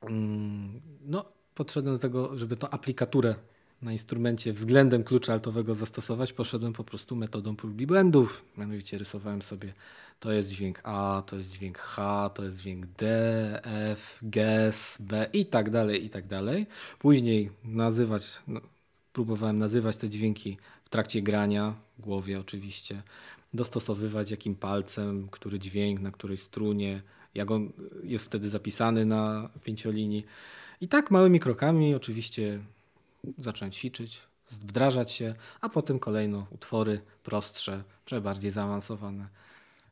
Mm, No, podszedłem do tego, żeby tą aplikaturę na instrumencie względem klucza altowego zastosować, poszedłem po prostu metodą prób i błędów. Mianowicie rysowałem sobie, to jest dźwięk A, to jest dźwięk H, to jest dźwięk D, F, G, S, B i tak dalej, i tak dalej. Później nazywać, no, próbowałem nazywać te dźwięki w trakcie grania, w głowie oczywiście, dostosowywać jakim palcem, który dźwięk, na której strunie, jak on jest wtedy zapisany na pięciolinii. I tak małymi krokami oczywiście zacząłem ćwiczyć, wdrażać się, a potem kolejno utwory prostsze, bardziej zaawansowane.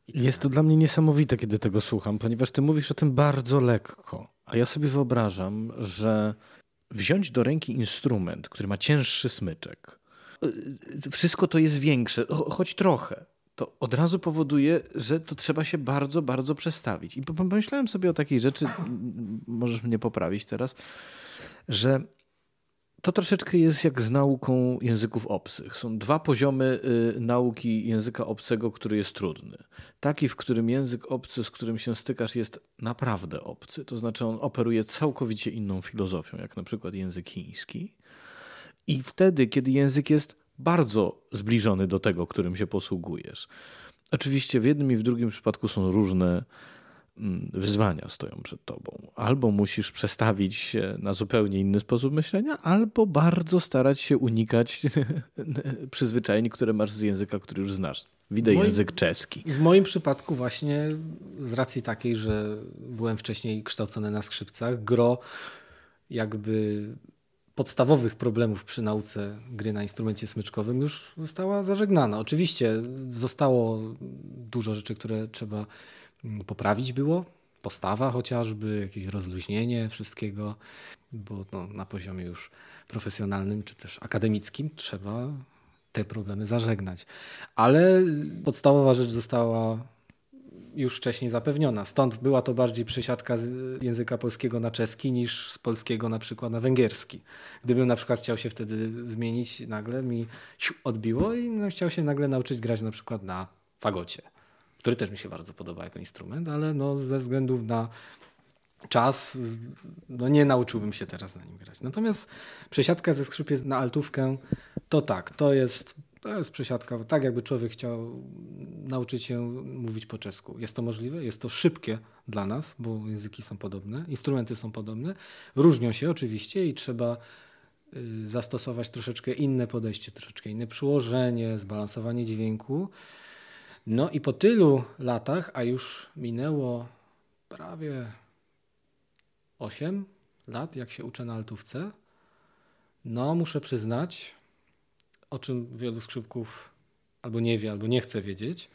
Tak Jest to dla mnie niesamowite, kiedy tego słucham, ponieważ ty mówisz o tym bardzo lekko. A ja sobie wyobrażam, że wziąć do ręki instrument, który ma cięższy smyczek, y, wszystko to jest większe, cho- choć trochę. To od razu powoduje, że to trzeba się bardzo, bardzo przestawić. I po- pomyślałem sobie o takiej rzeczy, możesz mnie poprawić teraz, że to troszeczkę jest jak z nauką języków obcych. Są dwa poziomy y, nauki języka obcego, który jest trudny. Taki, w którym język obcy, z którym się stykasz, jest naprawdę obcy. To znaczy, on operuje całkowicie inną filozofią, jak na przykład język chiński. I wtedy, kiedy język jest bardzo zbliżony do tego, którym się posługujesz. Oczywiście w jednym i w drugim przypadku są różne mm, wyzwania stoją przed tobą. Albo musisz przestawić się na zupełnie inny sposób myślenia, albo bardzo starać się unikać przyzwyczajeń, które masz z języka, który już znasz. Widzę Moim- język czeski. W moim przypadku właśnie z racji takiej, że byłem wcześniej kształcony na skrzypcach, gro jakby podstawowych problemów przy nauce gry na instrumencie smyczkowym już została zażegnana. Oczywiście zostało dużo rzeczy, które trzeba mm, poprawić było. Postawa chociażby, jakieś rozluźnienie wszystkiego, bo no, na poziomie już profesjonalnym czy też akademickim trzeba te problemy zażegnać. Ale podstawowa rzecz została już wcześniej zapewniona. Stąd była to bardziej przesiadka z języka polskiego na czeski niż z polskiego na przykład na węgierski. Gdybym na przykład chciał się wtedy zmienić, nagle mi odbiło i no, chciał się nagle nauczyć grać na przykład na fagocie, który też mi się bardzo podoba jako instrument, ale no, ze względów na czas, no nie nauczyłbym się teraz na nim grać. Natomiast przesiadka ze skrzypiec na altówkę, to tak, to jest, to jest przesiadka, tak jakby człowiek chciał nauczyć się mówić po czesku. Jest to możliwe, jest to szybkie dla nas, bo języki są podobne, instrumenty są podobne, różnią się oczywiście i trzeba y, zastosować troszeczkę inne podejście, troszeczkę inne przyłożenie, zbalansowanie dźwięku. No i po tylu latach, a już minęło prawie 8 lat, jak się uczę na altówce, no muszę przyznać, o czym wielu skrzypków albo nie wie, albo nie chce wiedzieć,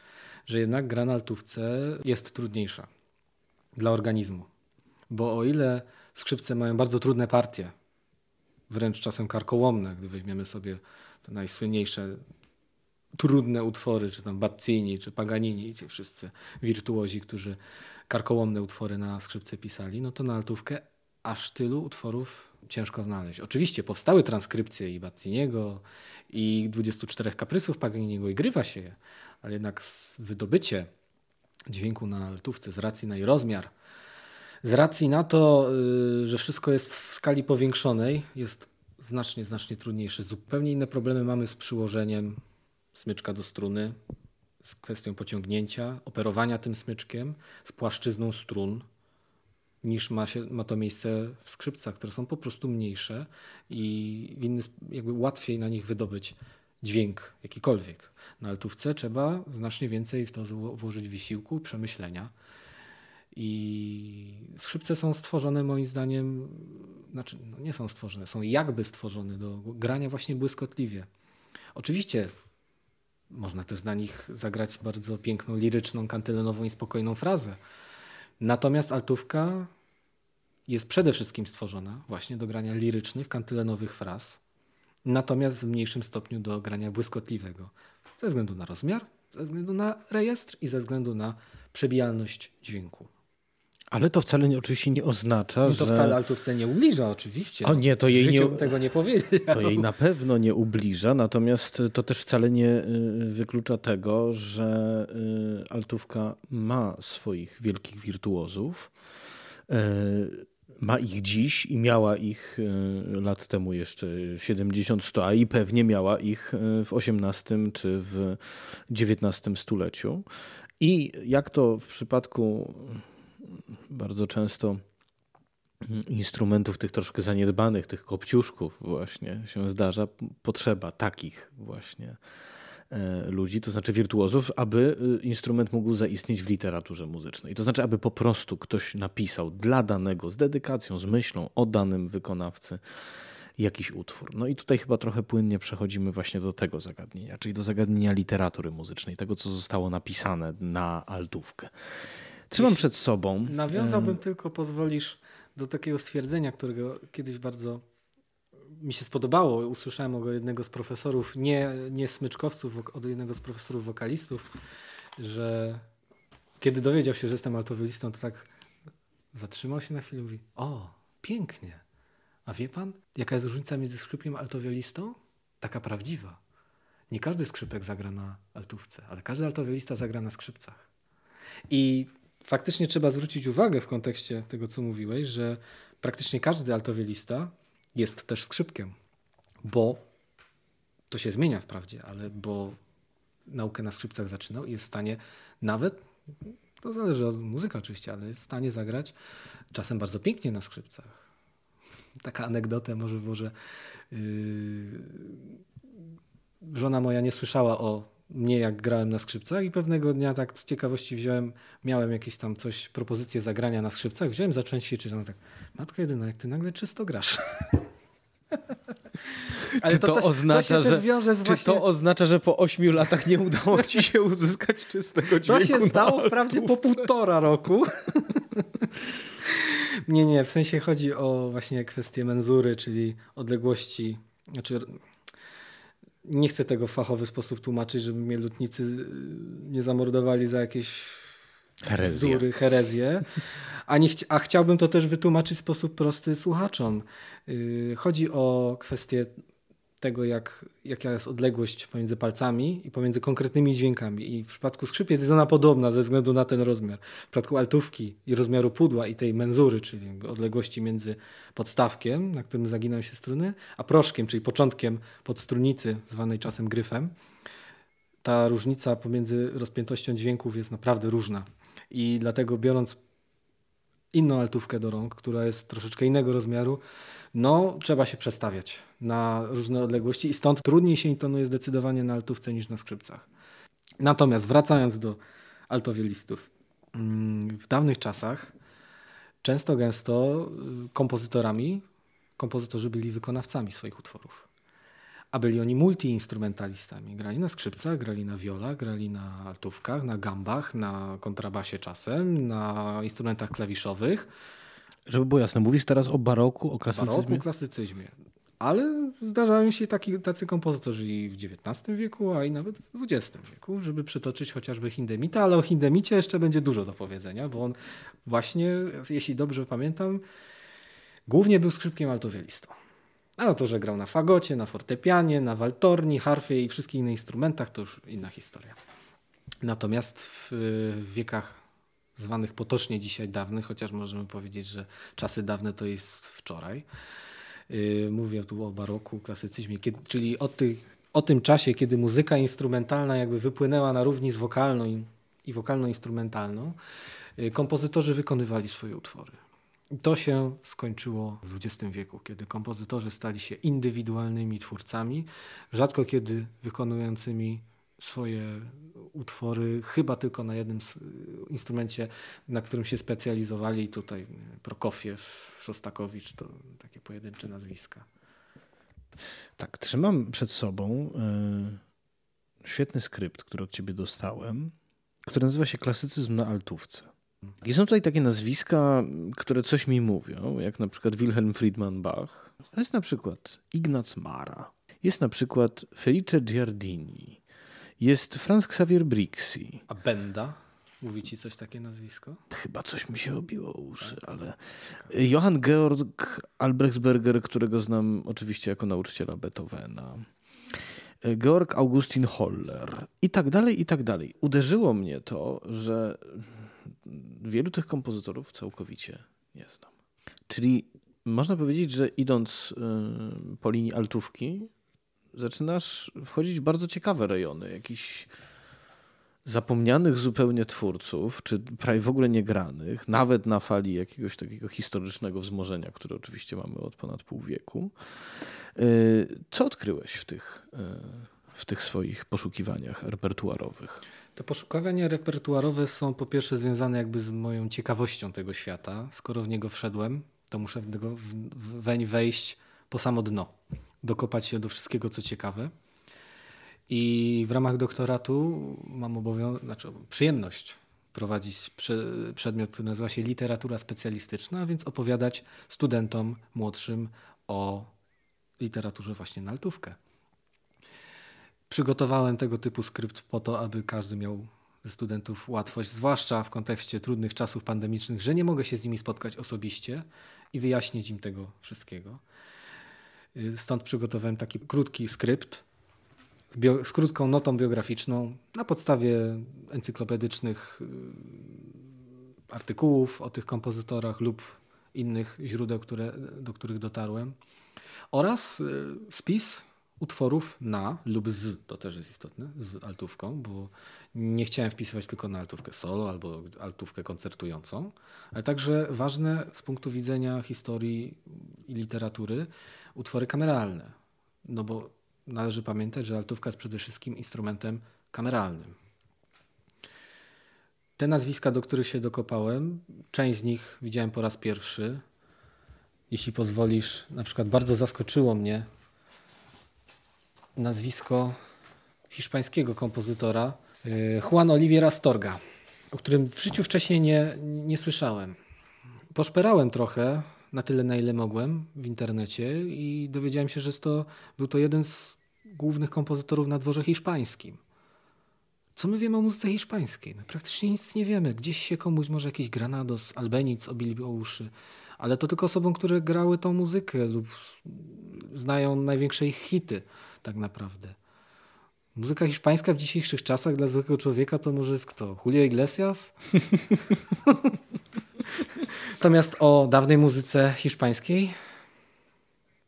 że jednak gra na altówce jest trudniejsza dla organizmu. Bo o ile skrzypce mają bardzo trudne partie, wręcz czasem karkołomne, gdy weźmiemy sobie te najsłynniejsze trudne utwory, czy tam Bazzini, czy Paganini, ci wszyscy wirtuozi, którzy karkołomne utwory na skrzypce pisali, no to na altówkę aż tylu utworów ciężko znaleźć. Oczywiście powstały transkrypcje i Bazziniego, i 24 kaprysów Paganiniego i grywa się je, ale jednak wydobycie dźwięku na altówce z racji na jej rozmiar, z racji na to, y, że wszystko jest w skali powiększonej, jest znacznie, znacznie trudniejsze. Zupełnie inne problemy mamy z przyłożeniem smyczka do struny, z kwestią pociągnięcia, operowania tym smyczkiem, z płaszczyzną strun, niż ma, się, ma to miejsce w skrzypcach, które są po prostu mniejsze i w inny, jakby łatwiej na nich wydobyć dźwięk jakikolwiek. Na altówce trzeba znacznie więcej w to włożyć wysiłku, przemyślenia. I skrzypce są stworzone moim zdaniem, znaczy no nie są stworzone, są jakby stworzone do grania właśnie błyskotliwie. Oczywiście można też na nich zagrać bardzo piękną, liryczną, kantylenową i spokojną frazę. Natomiast altówka jest przede wszystkim stworzona właśnie do grania lirycznych, kantylenowych fraz, natomiast w mniejszym stopniu do grania błyskotliwego. Ze względu na rozmiar, ze względu na rejestr i ze względu na przebijalność dźwięku. Ale to wcale nie, oczywiście nie oznacza, no to że... wcale altówce nie ubliża oczywiście. O nie, to jej nie... tego nie powiedział. To jej na pewno nie ubliża, natomiast to też wcale nie y, wyklucza tego, że y, altówka ma swoich wielkich wirtuozów. Y, ma ich dziś i miała ich lat temu jeszcze 70-100, a i pewnie miała ich w XVIII czy w XIX stuleciu. I jak to w przypadku bardzo często instrumentów tych troszkę zaniedbanych, tych kopciuszków właśnie się zdarza, potrzeba takich właśnie e, ludzi, to znaczy wirtuozów, aby e, instrument mógł zaistnieć w literaturze muzycznej. To znaczy, aby po prostu ktoś napisał dla danego, z dedykacją, z myślą o danym wykonawcy jakiś utwór. No i tutaj chyba trochę płynnie przechodzimy właśnie do tego zagadnienia, czyli do zagadnienia literatury muzycznej, tego, co zostało napisane na altówkę. Trzymam przed sobą. Nawiązałbym tylko, pozwolisz, do takiego stwierdzenia, którego kiedyś bardzo mi się spodobało. Usłyszałem od jednego z profesorów, nie, nie smyczkowców, od jednego z profesorów wokalistów, że kiedy dowiedział się, że jestem altowolistą, to tak zatrzymał się na chwilę i mówi: O, pięknie. A wie pan, jaka jest różnica między skrzypkiem a altowiolistą? Taka prawdziwa. Nie każdy skrzypek zagra na altówce, ale każdy altowiolista zagra na skrzypcach. I faktycznie trzeba zwrócić uwagę w kontekście tego, co mówiłeś, że praktycznie każdy altowielista jest też skrzypkiem, bo to się zmienia wprawdzie, ale bo naukę na skrzypcach zaczynał i jest w stanie nawet, to zależy od muzyka oczywiście, ale jest w stanie zagrać czasem bardzo pięknie na skrzypcach. Taka anegdota może włożę. Yy, żona moja nie słyszała o mnie jak grałem na skrzypcach i pewnego dnia tak z ciekawości wziąłem, miałem jakieś tam coś, propozycję zagrania na skrzypcach, wziąłem, zacząłem ćwiczyć, no tak, matko jedyna, jak ty nagle czysto grasz. Ale czy to, to, też, oznacza, to że, czy właśnie... to oznacza, że po ośmiu latach nie udało ci się uzyskać czystego dźwięku? To się stało wprawdzie po półtora roku. nie, nie, w sensie chodzi o właśnie kwestię menzury, czyli odległości, znaczy Nie chcę tego w fachowy sposób tłumaczyć, żeby mnie lutnicy y, nie zamordowali za jakieś Herezje. bzdury, herezje. A, nie a chciałbym to też wytłumaczyć w sposób prosty słuchaczom. Yy, Chodzi o kwestię tego, jak, jaka jest odległość pomiędzy palcami i pomiędzy konkretnymi dźwiękami. I w przypadku skrzypiec jest ona podobna ze względu na ten rozmiar. W przypadku altówki i rozmiaru pudła i tej menzury, czyli odległości między podstawkiem, na którym zaginają się struny, a proszkiem, czyli początkiem podstrunicy, zwanej czasem gryfem, ta różnica pomiędzy rozpiętością dźwięków jest naprawdę różna. I dlatego biorąc inną altówkę do rąk, która jest troszeczkę innego rozmiaru, no trzeba się przestawiać na różne odległości i stąd trudniej się intonuje zdecydowanie na altówce niż na skrzypcach. Natomiast wracając do altowioelistów. mm, W dawnych czasach często gęsto y, kompozytorami, kompozytorzy byli wykonawcami swoich utworów. A byli oni multiinstrumentalistami. Grali na skrzypcach, grali na wiolach, grali na altówkach, na gambach, na kontrabasie czasem, na instrumentach klawiszowych. Żeby było jasne, mówisz teraz o baroku, o klasycyzmie? Baroku, klasycyzmie. Ale zdarzają się taki, tacy kompozytorzy i w XIX wieku, a i nawet w XX wieku, żeby przytoczyć chociażby Hindemita, ale o Hindemicie jeszcze będzie dużo do powiedzenia, bo on właśnie, jeśli dobrze pamiętam, głównie był skrzypkiem altowielistą. A no to, że grał na fagocie, na fortepianie, na waltorni, harfie i wszystkich innych instrumentach, to już inna historia. Natomiast w, w wiekach zwanych potocznie dzisiaj dawnych, chociaż możemy powiedzieć, że czasy dawne to jest wczoraj. Yy, Mówię tu o baroku, klasycyzmie, kiedy, czyli o, tych, o tym czasie, kiedy muzyka instrumentalna jakby wypłynęła na równi z wokalną i, i wokalno-instrumentalną, yy, kompozytorzy wykonywali swoje utwory. To się skończyło w XX wieku, kiedy kompozytorzy stali się indywidualnymi twórcami, rzadko kiedy wykonującymi swoje utwory chyba tylko na jednym s- instrumencie, na którym się specjalizowali. Tutaj Prokofiew, Szostakowicz to takie pojedyncze nazwiska. Tak, trzymam przed sobą y, świetny skrypt, który od ciebie dostałem, który nazywa się Klasycyzm na altówce. I są tutaj takie nazwiska, które coś mi mówią, jak na przykład Wilhelm Friedman Bach. Jest na przykład Ignac Mara. Jest na przykład Felice Giardini. Jest Franz Xavier Brixi. A Benda? Mówi ci coś takie nazwisko? Chyba coś mi się obiło uszy, ale Johann Georg Albrechtsberger, którego znam oczywiście jako nauczyciela Beethovena. Georg Augustin Holler i tak dalej, i tak dalej. Uderzyło mnie to, że wielu tych kompozytorów całkowicie nie znam. Czyli można powiedzieć, że idąc y, po linii altówki, zaczynasz wchodzić w bardzo ciekawe rejony, jakichś zapomnianych zupełnie twórców, czy prawie w ogóle niegranych, nawet na fali jakiegoś takiego historycznego wzmożenia, które oczywiście mamy od ponad pół wieku. Y, Co odkryłeś w tych, y, w tych swoich poszukiwaniach repertuarowych? Te poszukiwania repertuarowe są po pierwsze związane jakby z moją ciekawością tego świata. Skoro w niego wszedłem, to muszę w niego weń wejść po samo dno. Dokopać się do wszystkiego, co ciekawe. I w ramach doktoratu mam obowiązek, znaczy przyjemność prowadzić prze, przedmiot, który nazywa się literatura specjalistyczna, a więc opowiadać studentom młodszym o literaturze właśnie na altówkę. Przygotowałem tego typu skrypt po to, aby każdy miał ze studentów łatwość, zwłaszcza w kontekście trudnych czasów pandemicznych, że nie mogę się z nimi spotkać osobiście i wyjaśnić im tego wszystkiego. Stąd przygotowałem taki krótki skrypt z, bio, z krótką notą biograficzną na podstawie encyklopedycznych y, artykułów o tych kompozytorach lub innych źródeł, które, do których dotarłem oraz y, spis utworów na lub z, to też jest istotne, z altówką, bo nie chciałem wpisywać tylko na altówkę solo albo altówkę koncertującą, ale także ważne z punktu widzenia historii i literatury utwory kameralne. No bo należy pamiętać, że altówka jest przede wszystkim instrumentem kameralnym. Te nazwiska, do których się dokopałem, część z nich widziałem po raz pierwszy. Jeśli pozwolisz, na przykład bardzo zaskoczyło mnie nazwisko hiszpańskiego kompozytora y, Juan Olivier Astorga, o którym w życiu wcześniej nie, nie słyszałem. Poszperałem trochę, na tyle na ile mogłem w internecie i dowiedziałem się, że to, był to jeden z głównych kompozytorów na dworze hiszpańskim. Co my wiemy o muzyce hiszpańskiej? No, praktycznie nic nie wiemy. Gdzieś się komuś może jakiś Granados, Albenic obili o uszy, ale to tylko osobom, które grały tą muzykę lub znają największe ich hity tak naprawdę. Muzyka hiszpańska w dzisiejszych czasach dla zwykłego człowieka to może jest kto? Julio Iglesias? Natomiast o dawnej muzyce hiszpańskiej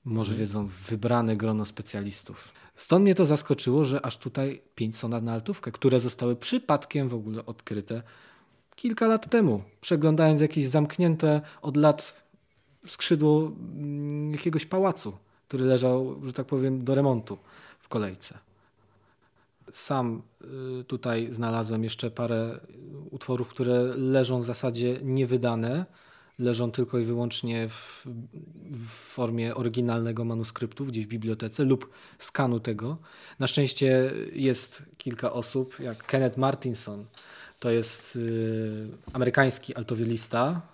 może wiedzą wybrane grono specjalistów. Stąd mnie to zaskoczyło, że aż tutaj pięć sonat na altówkę, które zostały przypadkiem w ogóle odkryte kilka lat temu, przeglądając jakieś zamknięte od lat skrzydło mm, jakiegoś pałacu, który leżał, że tak powiem, do remontu w kolejce. Sam y, tutaj znalazłem jeszcze parę utworów, które leżą w zasadzie niewydane, leżą tylko i wyłącznie w, w, formie oryginalnego manuskryptu gdzieś w bibliotece lub skanu tego. Na szczęście jest kilka osób, jak Kenneth Martinson, to jest y, amerykański altowielista,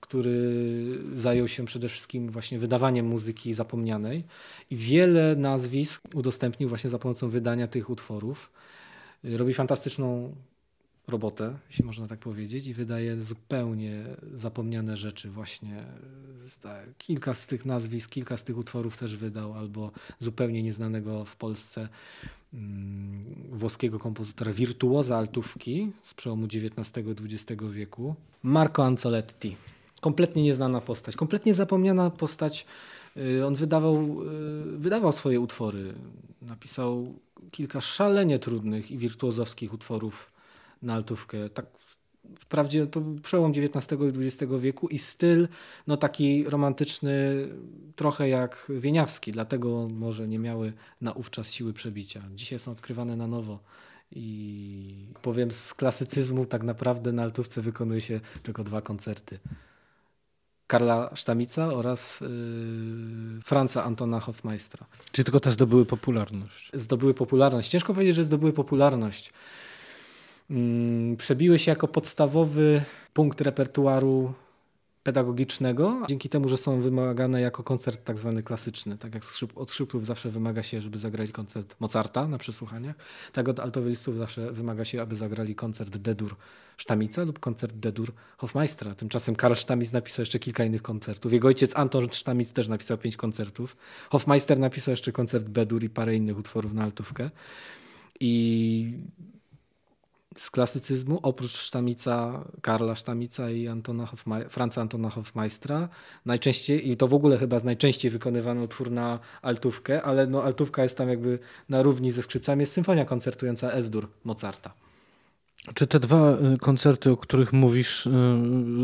który zajął się przede wszystkim właśnie wydawaniem muzyki zapomnianej i wiele nazwisk udostępnił właśnie za pomocą wydania tych utworów. Robi fantastyczną robotę, jeśli można tak powiedzieć, i wydaje zupełnie zapomniane rzeczy. Właśnie kilka z tych nazwisk, kilka z tych utworów też wydał, albo zupełnie nieznanego w Polsce mm, włoskiego kompozytora wirtuoza altówki z przełomu XIX i XX wieku, Marco Anzoletti. Kompletnie nieznana postać, kompletnie zapomniana postać. Y, on wydawał, y, wydawał swoje utwory. Napisał kilka szalenie trudnych i wirtuozowskich utworów na altówkę. Tak wprawdzie to przełom XIX i XX wieku i styl no taki romantyczny, trochę jak Wieniawski, dlatego może nie miały naówczas siły przebicia. Dzisiaj są odkrywane na nowo i powiem z klasycyzmu tak naprawdę na altówce wykonuje się tylko dwa koncerty. Karla Sztamica oraz yy, Franca Antona Hofmeistra. Czy tylko te zdobyły popularność? Zdobyły popularność. Ciężko powiedzieć, że zdobyły popularność. Mm, przebiły się jako podstawowy punkt repertuaru pedagogicznego, dzięki temu, że są wymagane jako koncert tak zwany klasyczny. Tak jak od szyplów zawsze wymaga się, żeby zagrać koncert Mozarta na przesłuchaniach, tak od altowelistów zawsze wymaga się, aby zagrali koncert D-dur Sztamica lub koncert D-dur Hofmeistra. Tymczasem Karl Sztamic napisał jeszcze kilka innych koncertów. Jego ojciec Anton Sztamic też napisał pięć koncertów. Hofmeister napisał jeszcze koncert B-dur i parę innych utworów na altówkę. I z klasycyzmu, oprócz Sztamica, Karla Sztamica i Antona Franca Antona Hofmeistra. Najczęściej, i to w ogóle chyba z najczęściej wykonywany utwór na altówkę, ale no, altówka jest tam jakby na równi ze skrzypcami, jest symfonia koncertująca S-dur Mozarta. Czy te dwa y, koncerty, o których mówisz, y,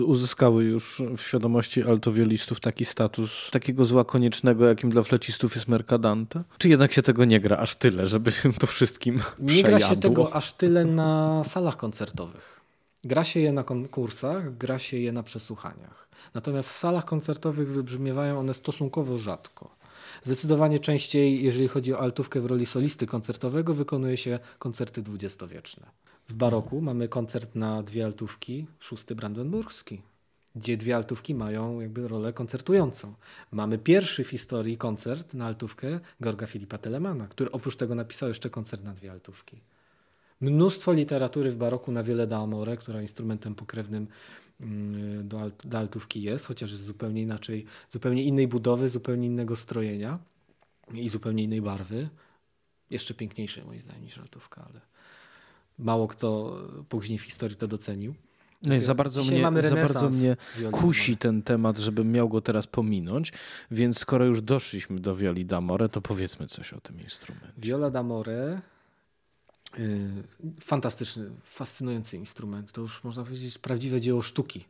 uzyskały już w świadomości altowiolistów taki status takiego zła koniecznego, jakim dla flecistów jest Mercadante? Czy jednak się tego nie gra aż tyle, żeby się to wszystkim Nie gra się tego aż tyle na salach koncertowych. Gra się je na konkursach, gra się je na przesłuchaniach. Natomiast w salach koncertowych wybrzmiewają one stosunkowo rzadko. Zdecydowanie częściej, jeżeli chodzi o altówkę w roli solisty koncertowego, wykonuje się koncerty dwudziestowieczne. W baroku mamy koncert na dwie altówki, szósty brandenburski, gdzie dwie altówki mają jakby rolę koncertującą. Mamy pierwszy w historii koncert na altówkę Georga Filipa Telemana, który oprócz tego napisał jeszcze koncert na dwie altówki. Mnóstwo literatury w baroku na wiele da amore, która instrumentem pokrewnym do, alt, do altówki jest, chociaż jest zupełnie inaczej, zupełnie innej budowy, zupełnie innego strojenia i zupełnie innej barwy. Jeszcze piękniejszej moim zdaniem niż altówka, ale mało kto później w historii to docenił. No i za bardzo mnie, za bardzo mnie kusi ten temat, żebym miał go teraz pominąć, więc skoro już doszliśmy do Violi d'Amore, to powiedzmy coś o tym instrumencie. Viola d'Amore fantastyczny, fascynujący instrument. To już można powiedzieć prawdziwe dzieło sztuki.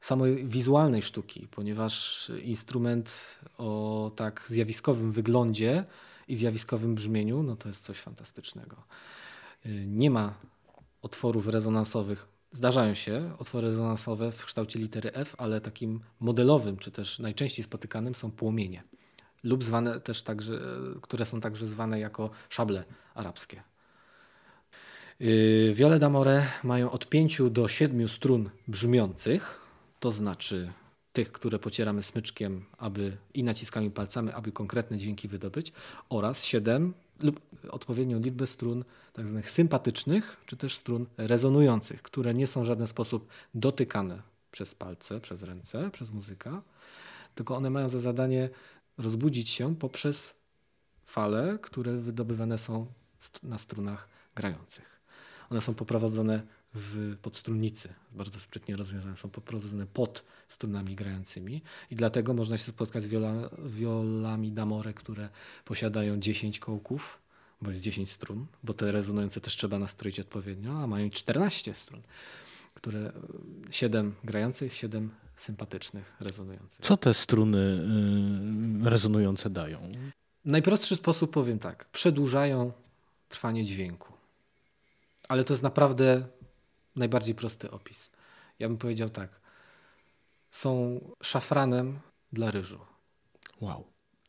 Samej wizualnej sztuki, ponieważ instrument o tak zjawiskowym wyglądzie i zjawiskowym brzmieniu, no to jest coś fantastycznego. Y, nie ma otworów rezonansowych. Zdarzają się otwory rezonansowe w kształcie litery F, ale takim modelowym, czy też najczęściej spotykanym są płomienie lub zwane też także, które są także zwane jako szable arabskie. Y, Wiole d'amore mają od 5 do 7 strun brzmiących, to znaczy tych, które pocieramy smyczkiem aby, i naciskamy palcami, aby konkretne dźwięki wydobyć, oraz 7 lub odpowiednią liczbę strun tak zwanych sympatycznych, czy też strun rezonujących, które nie są w żaden sposób dotykane przez palce, przez ręce, przez muzyka, tylko one mają za zadanie rozbudzić się poprzez fale, które wydobywane są na strunach grających. One są poprowadzone w podstrunnicy, bardzo sprytnie rozwiązane, są poprowadzone pod strunami grającymi i dlatego można się spotkać z wiola, wiolami damore, które posiadają 10 kołków, bo jest 10 strun, bo te rezonujące też trzeba nastroić odpowiednio, a mają 14 strun, które 7 grających, 7 sympatycznych, rezonujących. Co te struny y, rezonujące dają? Najprostszy sposób powiem tak, przedłużają trwanie dźwięku. Ale to jest naprawdę najbardziej prosty opis. Ja bym powiedział tak. Są szafranem dla ryżu. Wow.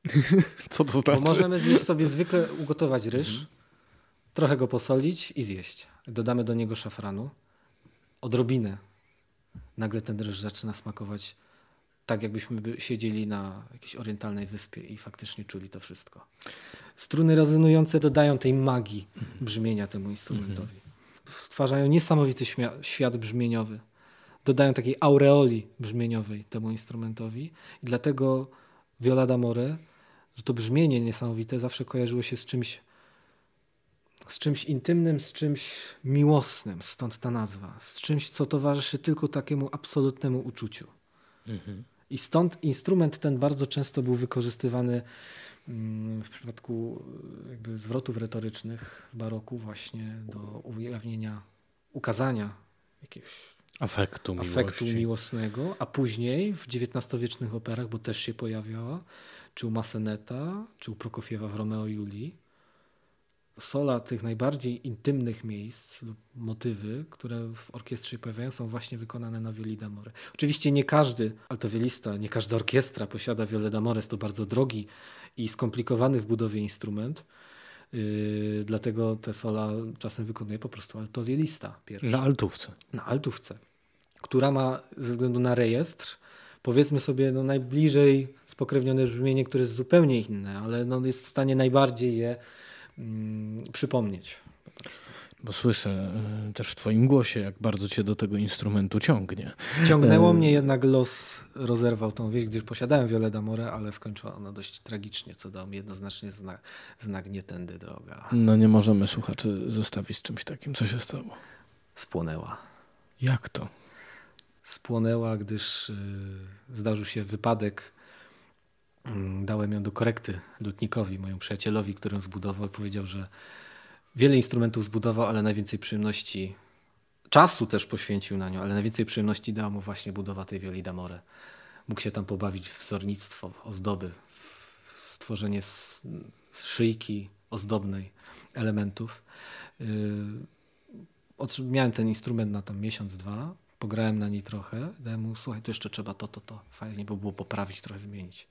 Co to znaczy? Bo możemy zjeść sobie zwykle ugotować ryż, mhm. trochę go posolić i zjeść. Dodamy do niego szafranu, odrobinę. Nagle ten ryż zaczyna smakować tak, jakbyśmy siedzieli na jakiejś orientalnej wyspie i faktycznie czuli to wszystko. Struny rezonujące dodają tej magii brzmienia temu instrumentowi. Stwarzają niesamowity świat brzmieniowy. Dodają takiej aureoli brzmieniowej temu instrumentowi i dlatego Viola d'Amore, że to brzmienie niesamowite zawsze kojarzyło się z czymś z czymś intymnym, z czymś miłosnym, stąd ta nazwa, z czymś, co towarzyszy tylko takiemu absolutnemu uczuciu. Mhm. I stąd instrument ten bardzo często był wykorzystywany w przypadku e, jakby zwrotów retorycznych w baroku właśnie do ujawnienia, ukazania jakiegoś afektu, afektu miłosnego, a później w XIX-wiecznych operach, bo też się pojawiała, czy u Masseneta, czy u Prokofiewa w Romeo i Julii, sola tych najbardziej intymnych miejsc lub motywy, które w orkiestrze pojawiają, są właśnie wykonane na violi d'amore. Oczywiście nie każdy altowiolista, nie każda orkiestra posiada violę d'amore. Jest to bardzo drogi i skomplikowany w budowie instrument. Yy, dlatego te sola czasem wykonuje po prostu altowiolista pierwszy. Na altówce. Na altówce, która ma ze względu na rejestr powiedzmy sobie no, najbliżej spokrewnione brzmienie, które jest zupełnie inne, ale no, jest w stanie najbardziej je mm, przypomnieć. Bo słyszę y, też w Twoim głosie, jak bardzo Cię do tego instrumentu ciągnie. Ciągnęło e... mnie jednak los, rozerwał tą wieś, gdyż posiadałem Violet d'Amore, ale skończyło ono dość tragicznie, co dał mi jednoznacznie znak, znak nie tędy droga. No nie możemy słuchaczy zostawić z czymś takim. Co się stało? Spłonęła. Jak to? Spłonęła, gdyż y, zdarzył się wypadek dałem ją do korekty lutnikowi, mojemu przyjacielowi, który ją zbudował. Powiedział, że wiele instrumentów zbudował, ale najwięcej przyjemności, czasu też poświęcił na nią, ale najwięcej przyjemności dała mu właśnie budowa tej violi d'amore. Mógł się tam pobawić w wzornictwo, w ozdoby, w stworzenie szyjki ozdobnej elementów. Yy, miałem ten instrument na tam miesiąc, dwa, pograłem na niej trochę, dałem mu, słuchaj, tu jeszcze trzeba to, to, to, fajnie by było poprawić, trochę zmienić.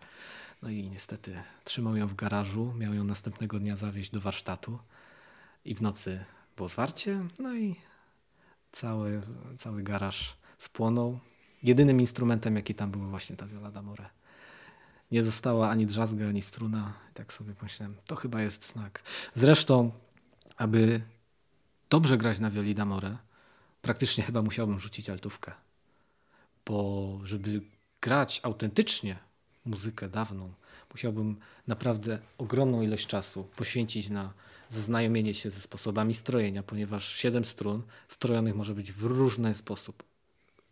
No i niestety trzymał ją w garażu, miał ją następnego dnia zawieźć do warsztatu i w nocy było zwarcie, no i cały, cały garaż spłonął. Jedynym instrumentem, jaki tam był, właśnie ta viola d'amore. Nie została ani drzazga, ani struna. I tak sobie pomyślałem, to chyba jest znak. Zresztą, aby dobrze grać na violi d'amore, praktycznie chyba musiałbym rzucić altówkę. Bo żeby grać autentycznie muzykę dawną, musiałbym naprawdę ogromną ilość czasu poświęcić na zaznajomienie się ze sposobami strojenia, ponieważ siedem strun strojonych może być w różny sposób.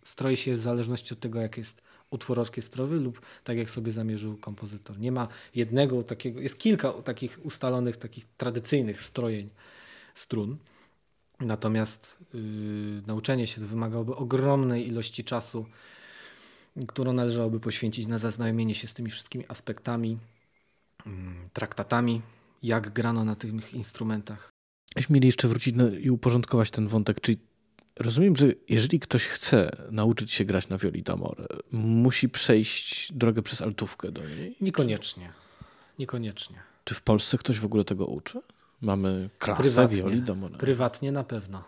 Stroi się w zależności od tego, jak jest utwór orkiestrowy lub tak jak sobie zamierzył kompozytor. Nie ma jednego takiego, jest kilka takich ustalonych, takich tradycyjnych strojeń strun. Natomiast yy, nauczenie się wymagałoby ogromnej ilości czasu którą należałoby poświęcić na zaznajomienie się z tymi wszystkimi aspektami, mm, traktatami, jak grano na tych instrumentach. Myśmy mieli jeszcze wrócić no, i uporządkować ten wątek, czyli rozumiem, że jeżeli ktoś chce nauczyć się grać na violi d'amore, musi przejść drogę przez altówkę do niej? Niekoniecznie. Niekoniecznie. Czy w Polsce ktoś w ogóle tego uczy? Mamy klasę Prywatnie. violi d'amore? Prywatnie na pewno.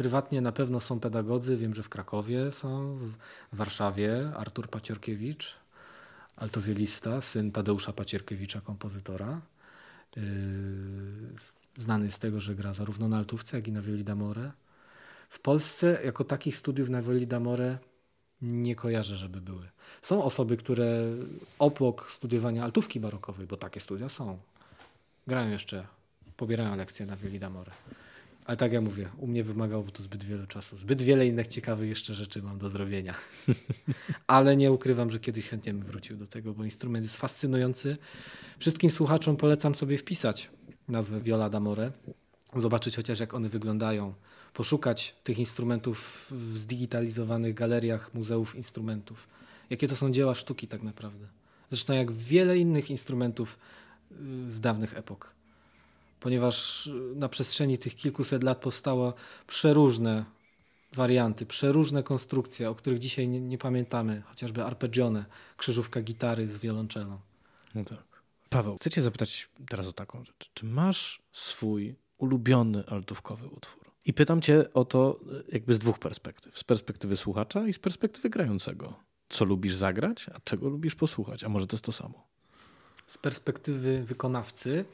Prywatnie na pewno są pedagodzy, wiem, że w Krakowie są, w Warszawie Artur Paciorkiewicz, altowielista, syn Tadeusza Pacierkiewicza, kompozytora. Yy, znany z tego, że gra zarówno na altówce, jak i na violi d'amore. W Polsce jako takich studiów na violi d'amore nie kojarzę, żeby były. Są osoby, które opłok studiowania altówki barokowej, bo takie studia są, grają jeszcze, pobierają lekcje na violi d'amore. Ale tak jak mówię, u mnie wymagałoby to zbyt wiele czasu. Zbyt wiele innych ciekawych jeszcze rzeczy mam do zrobienia. Ale nie ukrywam, że kiedyś chętnie bym wrócił do tego, bo instrument jest fascynujący. Wszystkim słuchaczom polecam sobie wpisać nazwę Viola d'Amore, zobaczyć chociaż jak one wyglądają, poszukać tych instrumentów w zdigitalizowanych galeriach muzeów instrumentów. Jakie to są dzieła sztuki tak naprawdę. Zresztą jak wiele innych instrumentów y, z dawnych epok ponieważ na przestrzeni tych kilkuset lat powstało przeróżne warianty, przeróżne konstrukcje, o których dzisiaj nie, nie pamiętamy, chociażby arpeggione, krzyżówka gitary z wiolonczelą. No tak. Paweł, chcę cię zapytać teraz o taką rzecz. Czy masz swój ulubiony altówkowy utwór? I pytam cię o to jakby z dwóch perspektyw. Z perspektywy słuchacza i z perspektywy grającego. Co lubisz zagrać, a czego lubisz posłuchać? A może to jest to samo? Z perspektywy wykonawcy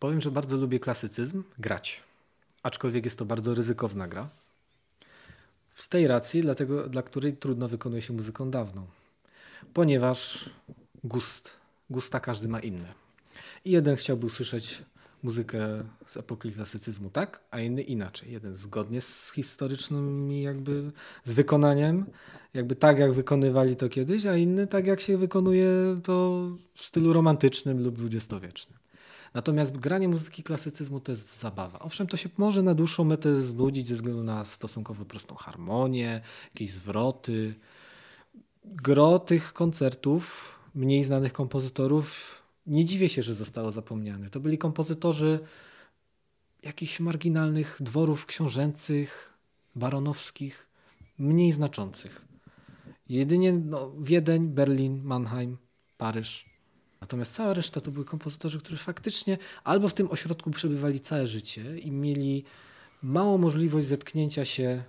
Powiem, że bardzo lubię klasycyzm, grać. Aczkolwiek jest to bardzo ryzykowna gra. Z tej racji, dlatego, dla której trudno wykonuje się muzyką dawną. Ponieważ gust, gusta każdy ma inny. I jeden chciałby usłyszeć muzykę z epoki klasycyzmu tak, a inny inaczej. Jeden zgodnie z historycznymi jakby, z wykonaniem, jakby tak jak wykonywali to kiedyś, a inny tak jak się wykonuje to w stylu romantycznym lub dwudziestowiecznym. Natomiast granie muzyki klasycyzmu to jest zabawa. Owszem, to się może na dłuższą metę znudzić ze względu na stosunkowo prostą harmonię, jakieś zwroty. Gro tych koncertów mniej znanych kompozytorów nie dziwię się, że zostało zapomniane. To byli kompozytorzy jakichś marginalnych dworów książęcych, baronowskich, mniej znaczących. Jedynie no, Wiedeń, Berlin, Mannheim, Paryż. Natomiast cała reszta to były kompozytorzy, którzy faktycznie albo w tym ośrodku przebywali całe życie i mieli małą możliwość zetknięcia się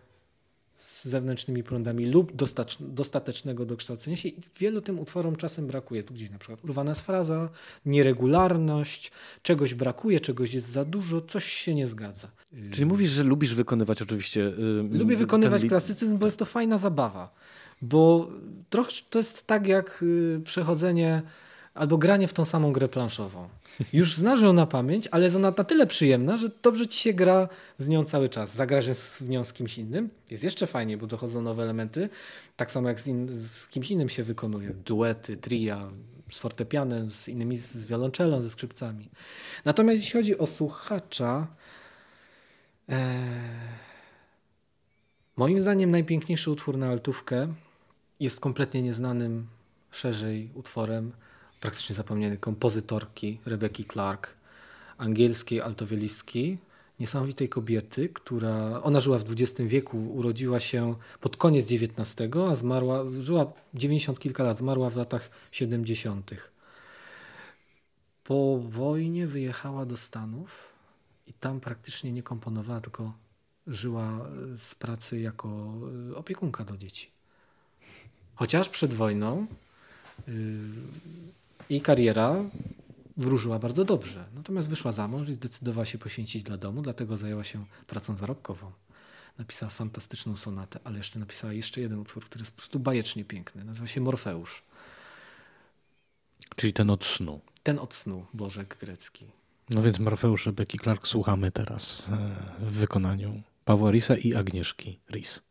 z zewnętrznymi prądami lub dostatecznego dokształcenia się i wielu tym utworom czasem brakuje. Tu gdzieś na przykład urwana fraza, nieregularność, czegoś brakuje, czegoś jest za dużo, coś się nie zgadza. Czyli mówisz, że lubisz wykonywać oczywiście... Yy, Lubię wykonywać klasycyzm, bo jest to fajna zabawa. Bo trochę to jest tak jak yy, przechodzenie albo granie w tą samą grę planszową. Już znasz ją na pamięć, ale jest ona na tyle przyjemna, że dobrze ci się gra z nią cały czas. Zagrasz w nią z kimś innym, jest jeszcze fajniej, bo dochodzą nowe elementy. Tak samo jak z, in, z kimś innym się wykonuje. Duety, tria, z fortepianem, z innymi, z wiolonczelą, ze skrzypcami. Natomiast jeśli chodzi o słuchacza, ee, moim zdaniem najpiękniejszy utwór na altówkę jest kompletnie nieznanym szerzej utworem praktycznie zapomniany kompozytorki Rebeki Clark, angielskiej altowielistki, niesamowitej kobiety, która, ona żyła w XX wieku, urodziła się pod koniec XIX, a zmarła, żyła 90 kilka lat, zmarła w latach 70. Po wojnie wyjechała do Stanów i tam praktycznie nie komponowała, tylko żyła z pracy jako opiekunka do dzieci. Chociaż przed wojną y, jej kariera wróżyła bardzo dobrze. Natomiast wyszła za mąż i zdecydowała się poświęcić dla domu, dlatego zajęła się pracą zarobkową. Napisała fantastyczną sonatę, ale jeszcze napisała jeszcze jeden utwór, który jest po prostu bajecznie piękny. Nazywa się Morfeusz. Czyli ten od snu. Ten od snu, Bożek grecki. No więc Morfeusz Becky Clark słuchamy teraz e, w wykonaniu Pawła Risa i Agnieszki Ris.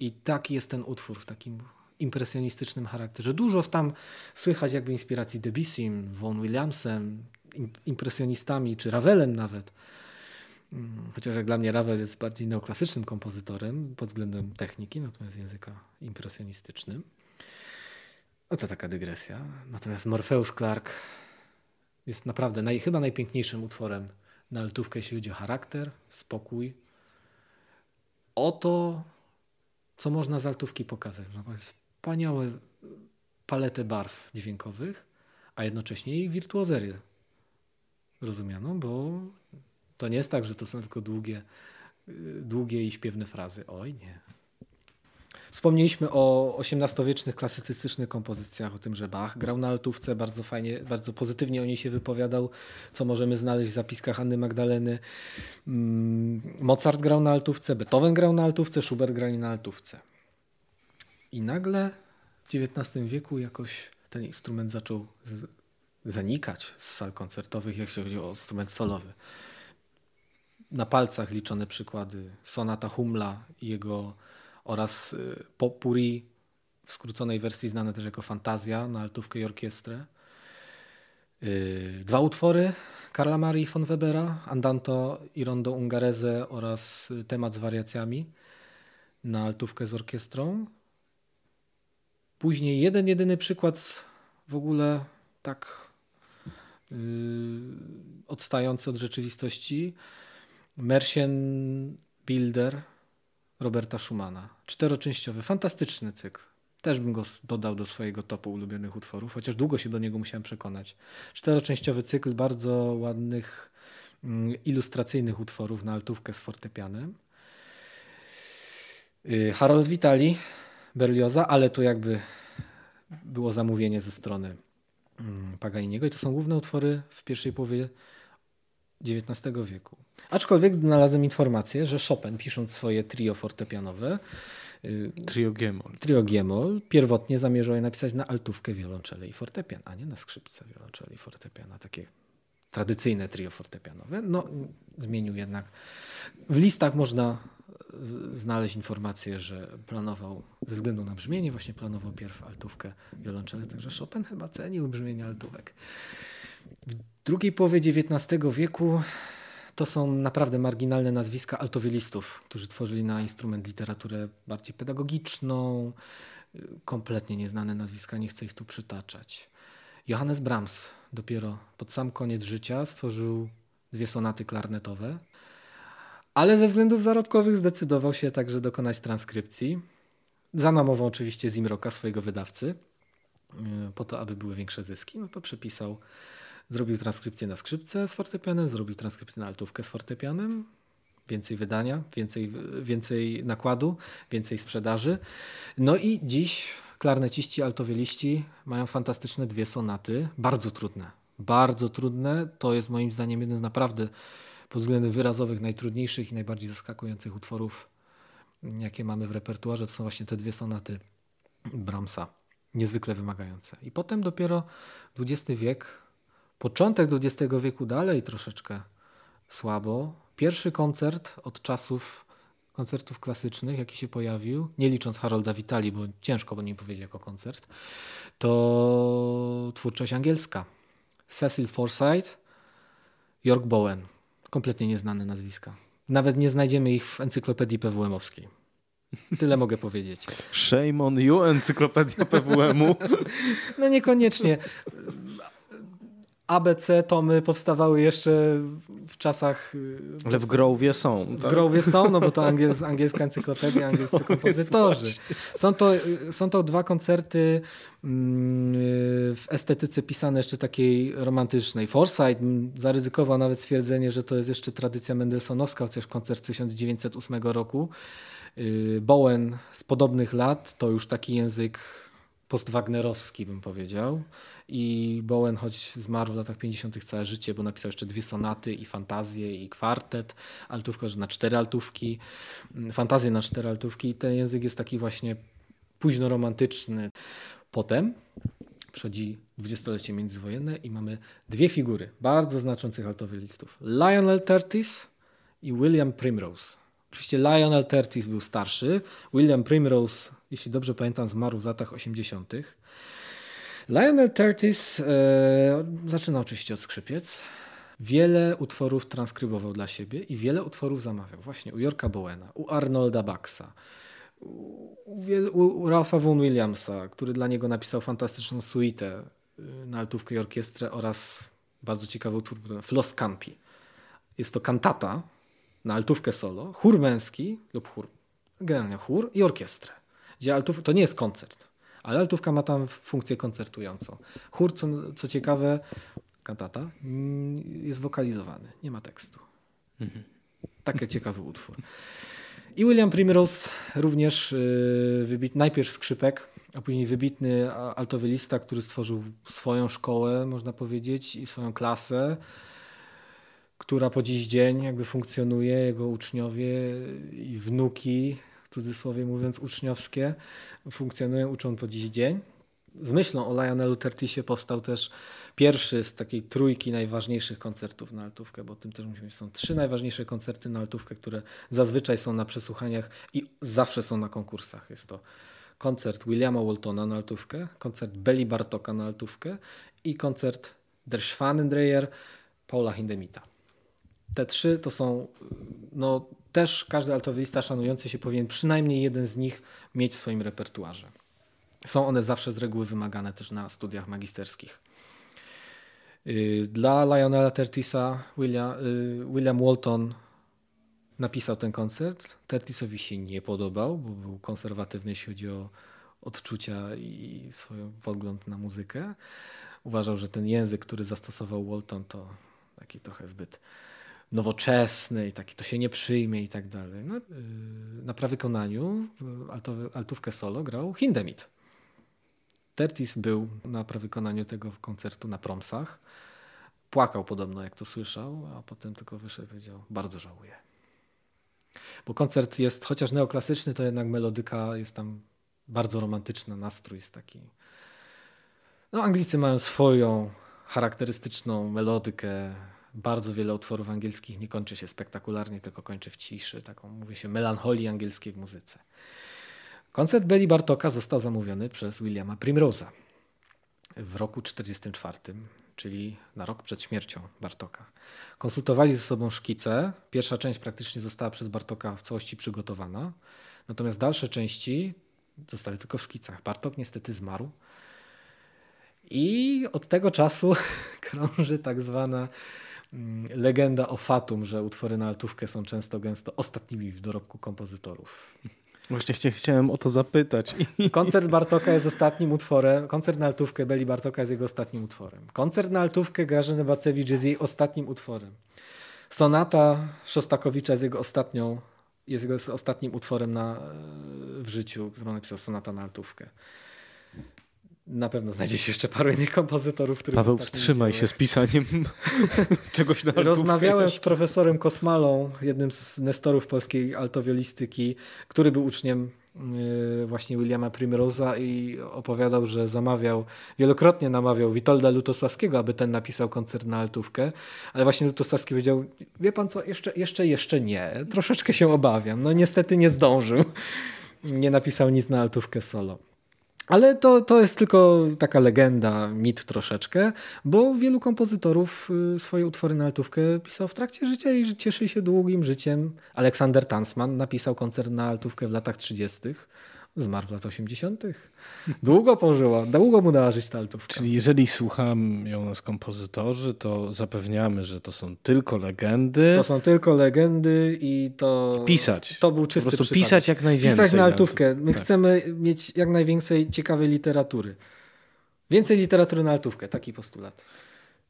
I taki jest ten utwór w takim impresjonistycznym charakterze. Dużo tam słychać jakby inspiracji Debussym, Vaughan Williamsem, impresjonistami, czy Ravelem nawet. Mm, chociaż jak dla mnie Ravel jest bardziej neoklasycznym kompozytorem pod względem techniki, natomiast języka impresjonistycznym. No to taka dygresja. Natomiast Morfeusz Clark jest naprawdę naj, chyba najpiękniejszym utworem na altówkę, jeśli chodzi o charakter, spokój. Oto, co można z altówki pokazać. Wspaniałe paletę barw dźwiękowych, a jednocześnie jej wirtuozerię rozumianą, bo to nie jest tak, że to są tylko długie, y, długie i śpiewne frazy. Oj, nie. Wspomnieliśmy o XVIII-wiecznych klasycystycznych kompozycjach, o tym, że Bach grał na altówce, bardzo fajnie, bardzo pozytywnie o niej się wypowiadał, co możemy znaleźć w zapiskach Anny Magdaleny. Mm, Mozart grał na altówce, Beethoven grał na altówce, Schubert grali na altówce. I nagle w XIX wieku jakoś ten instrument zaczął zanikać z sal koncertowych, jak się chodzi o instrument solowy. Na palcach liczone przykłady. Sonata Humla i jego oraz y, Popuri w skróconej wersji znane też jako Fantazja na altówkę i orkiestrę. Y, dwa utwory Karla Marii von Webera, Andanto i Rondo Ungareze oraz y, temat z wariacjami na altówkę z orkiestrą. Później jeden, jedyny przykład w ogóle tak yy, odstający od rzeczywistości. Mersien Bilder Roberta Schumana. Czteroczęściowy, fantastyczny cykl. Też bym go dodał do swojego topu ulubionych utworów, chociaż długo się do niego musiałem przekonać. Czteroczęściowy cykl bardzo ładnych, mm, ilustracyjnych utworów na altówkę z fortepianem. Y, Harold Vitali, Berlioza, ale tu jakby było zamówienie ze strony mm, Paganiniego i to są główne utwory w pierwszej połowie XIX wieku. Aczkolwiek znalazłem informację, że Chopin pisząc swoje trio fortepianowe y, Trio Gemol. Trio Gemol pierwotnie zamierzał je napisać na altówkę, wiolonczele i fortepian, a nie na skrzypce, wiolonczele i fortepiana. Takie tradycyjne trio fortepianowe. No, zmienił jednak. W listach można znaleźć informację, że planował ze względu na brzmienie, właśnie planował pierw altówkę, wiolonczele, także Chopin chyba cenił brzmienie altówek. W drugiej połowie XIX wieku to są naprawdę marginalne nazwiska altowielistów, którzy tworzyli na instrument literaturę bardziej pedagogiczną, kompletnie nieznane nazwiska, nie chcę ich tu przytaczać. Johannes Brahms dopiero pod sam koniec życia stworzył dwie sonaty klarnetowe, ale ze względów zarobkowych zdecydował się także dokonać transkrypcji. Za namową oczywiście Zimroka, swojego wydawcy, po to, aby były większe zyski, no to przepisał Zrobił transkrypcję na skrzypce z fortepianem, zrobił transkrypcję na altówkę z fortepianem. Więcej wydania, więcej, więcej nakładu, więcej sprzedaży. No i dziś klarneciści, altowieliści mają fantastyczne dwie sonaty, bardzo trudne. Bardzo trudne. To jest moim zdaniem jeden z naprawdę pod względem wyrazowych najtrudniejszych i najbardziej zaskakujących utworów, jakie mamy w repertuarze. To są właśnie te dwie sonaty Brahmsa. Niezwykle wymagające. I potem dopiero XX wiek Początek XX wieku dalej troszeczkę słabo. Pierwszy koncert od czasów koncertów klasycznych, jaki się pojawił, nie licząc Harolda Vitali, bo ciężko by nie powiedzieć jako koncert, to twórczość angielska. Cecil Forsyth, York Bowen. Kompletnie nieznane nazwiska. Nawet nie znajdziemy ich w encyklopedii PWM-owskiej. Tyle mogę powiedzieć. Shame on you, encyklopedia PWM-u. No niekoniecznie. ABC tomy powstawały jeszcze w czasach. Y, Ale w Growie są. W tak? Growie są, no bo to angiels, angielska encyklopedia, angielscy kompozytorzy. Są to, y, są to dwa koncerty mm, w estetyce pisane jeszcze takiej romantycznej. Forsyth zaryzykował nawet stwierdzenie, że to jest jeszcze tradycja mendelssohnowska, chociaż koncert 1908 roku. Y, Bowen z podobnych lat to już taki język postwagnerowski bym powiedział. I Bowen, choć zmarł w latach 50. całe życie, bo napisał jeszcze dwie sonaty i fantazję i kwartet, altówkę na cztery altówki, mm, fantazję na cztery altówki i ten język jest taki właśnie późno romantyczny. Potem przychodzi dwudziestolecie międzywojenne i mamy dwie figury bardzo znaczących altowylistów. Lionel Tertis i William Primrose. Oczywiście Lionel Tertis był starszy. William Primrose, jeśli dobrze pamiętam, zmarł w latach 80. Lionel Tertis e, zaczyna oczywiście od skrzypiec. Wiele utworów transkrybował dla siebie i wiele utworów zamawiał. Właśnie u Yorka Bowena, u Arnolda Baxa, u, u Ralpha Vaughan Williamsa, który dla niego napisał fantastyczną suite y, na altówkę i orkiestrę oraz bardzo ciekawy utwór Floss Campi. Jest to kantata na altówkę solo, chór męski lub chór, generalnie chór i orkiestrę. Gdzie altów, to nie jest koncert, ale altówka ma tam funkcję koncertującą. Chór, co, co ciekawe, kantata, mm, jest wokalizowany, nie ma tekstu. Mhm. Taki ciekawy utwór. I William Primrose również y, wybit, najpierw skrzypek, a później wybitny altowylista, który stworzył swoją szkołę, można powiedzieć, i swoją klasę, która po dziś dzień jakby funkcjonuje, jego uczniowie i wnuki, cudzysłowie mówiąc uczniowskie, funkcjonują, uczą po dziś dzień. Z myślą o Lionelu Tertisie powstał też pierwszy z takiej trójki najważniejszych koncertów na altówkę, bo o tym też musimy Są trzy najważniejsze koncerty na altówkę, które zazwyczaj są na przesłuchaniach i zawsze są na konkursach. Jest to koncert Williama Waltona na altówkę, koncert Belly Bartoka na altówkę i koncert Der Schwanendreher Paula Hindemita. Te trzy to są, no też każdy altowista szanujący się powinien przynajmniej jeden z nich mieć w swoim repertuarze. Są one zawsze z reguły wymagane też na studiach magisterskich. Y, dla Lionela Tertisa William, y, William Walton napisał ten koncert. Tertisowi się nie podobał, bo był konserwatywny, jeśli chodzi o odczucia i swój pogląd na muzykę. Uważał, że ten język, który zastosował Walton, to taki trochę zbyt nowoczesny i taki to się nie przyjmie i tak dalej. No, y, na prawykonaniu altówkę solo grał Hindemith. Tertis był na prawykonaniu tego koncertu na promsach. Płakał podobno, jak to słyszał, a potem tylko wyszedł i powiedział, bardzo żałuję. Bo koncert jest, chociaż neoklasyczny, to jednak melodyka jest tam bardzo romantyczna, nastrój jest taki. No, Anglicy mają swoją charakterystyczną melodykę. Bardzo wiele utworów angielskich nie kończy się spektakularnie, tylko kończy w ciszy, taką, mówi się, melancholii angielskiej w muzyce. Koncert Belly Bartoka został zamówiony przez Williama Primrose'a w roku 1944, czyli na rok przed śmiercią Bartoka. Konsultowali ze sobą szkice. Pierwsza część praktycznie została przez Bartoka w całości przygotowana, natomiast dalsze części zostały tylko w szkicach. Bartok niestety zmarł. I od tego czasu krąży tak zwana legenda o fatum, że utwory na altówkę są często gęsto ostatnimi w dorobku kompozytorów. Właśnie chciałem o to zapytać. Koncert Bartoka jest ostatnim utworem. Koncert na altówkę Beli Bartoka jest jego ostatnim utworem. Koncert na altówkę Grażyny Bacewicz jest jej ostatnim utworem. Sonata Szostakowicza jest jego ostatnią, jest jego ostatnim utworem na, w życiu, którą napisał Sonata na altówkę. Na pewno znajdzie się jeszcze paru innych kompozytorów, których Paweł, wstrzymaj się z pisaniem czegoś na altówkę. Rozmawiałem z profesorem Kosmalą, jednym z nestorów polskiej altowiolistyki, który był uczniem y, właśnie Williama Primrose'a i opowiadał, że zamawiał, wielokrotnie namawiał Witolda Lutosławskiego, aby ten napisał koncert na altówkę, ale właśnie Lutosławski powiedział, wie pan co, jeszcze, jeszcze, jeszcze nie, troszeczkę się obawiam. No niestety nie zdążył. Nie napisał nic na altówkę solo. Ale to, to jest tylko taka legenda, mit troszeczkę, bo wielu kompozytorów y, swoje utwory na altówkę pisał w trakcie życia i cieszy się długim życiem. Aleksander Tansman napisał koncert na altówkę w latach 30. Zmarł w latach 80. Długo pożyła, długo mu dała żyć ta altówka. Czyli jeżeli słuchają nas kompozytorzy, to zapewniamy, że to są tylko legendy. To są tylko legendy i to... I pisać. To był czysty Po prostu przypadek. pisać jak najwięcej. Pisać na altówkę. My tak. chcemy mieć jak najwięcej ciekawej literatury. Więcej literatury na altówkę, taki postulat.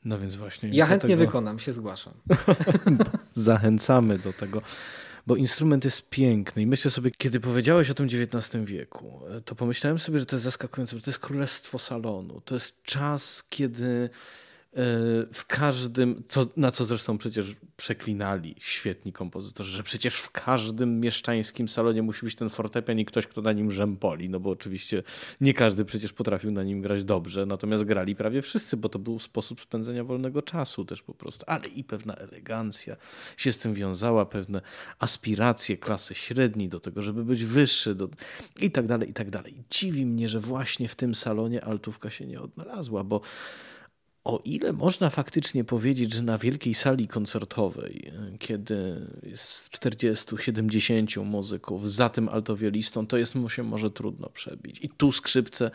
No więc właśnie. Ja chętnie tego... wykonam, się zgłaszam. Zachęcamy do tego bo instrument jest piękny i myślę sobie, kiedy powiedziałeś o tym XIX wieku, to pomyślałem sobie, że to jest zaskakujące, że to jest królestwo salonu. To jest czas, kiedy w każdym, co, na co zresztą przecież przeklinali świetni kompozytorzy, że przecież w każdym mieszczańskim salonie musi być ten fortepian i ktoś, kto na nim rzępoli, no bo oczywiście nie każdy przecież potrafił na nim grać dobrze, natomiast grali prawie wszyscy, bo to był sposób spędzenia wolnego czasu też po prostu, ale i pewna elegancja się z tym wiązała, pewne aspiracje klasy średniej do tego, żeby być wyższy do... i tak dalej, i tak dalej. Dziwi mnie, że właśnie w tym salonie altówka się nie odnalazła, bo o ile można faktycznie powiedzieć, że na wielkiej sali koncertowej, kiedy jest 40-70 muzyków za tym altowiolistą, to jest mu się może trudno przebić. I tu skrzypce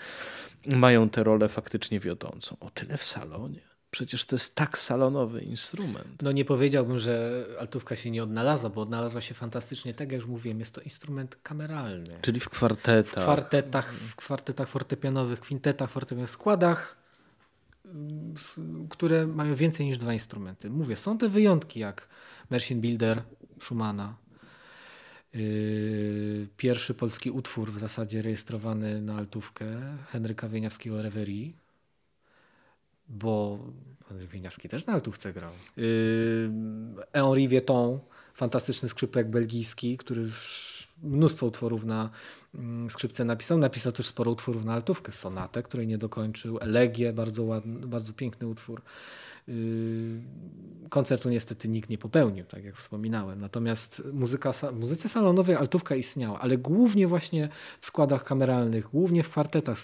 mają tę rolę faktycznie wiodącą. O tyle w salonie. Przecież to jest tak salonowy instrument. No nie powiedziałbym, że altówka się nie odnalazła, bo odnalazła się fantastycznie, tak jak już mówiłem, jest to instrument kameralny. Czyli w kwartetach. W kwartetach, w kwartetach fortepianowych, kwintetach fortepianowych, składach które mają więcej niż dwa instrumenty. Mówię, są te wyjątki jak Mersin Builder Schumana, yy, pierwszy polski utwór w zasadzie rejestrowany na altówkę Henryka Wieniawskiego Reverie, bo Henryk Wieniawski też na altówce grał. Yy, Henri Vieton, fantastyczny skrzypek belgijski, który mnóstwo utworów na skrzypce napisał. Napisał też sporo utworów na altówkę. Sonatę, której nie dokończył. Elegię, bardzo ładny, bardzo piękny utwór. Yy, koncertu niestety nikt nie popełnił, tak jak wspominałem. Natomiast muzyka, muzyce salonowej altówka istniała, ale głównie właśnie w składach kameralnych, głównie w kwartetach.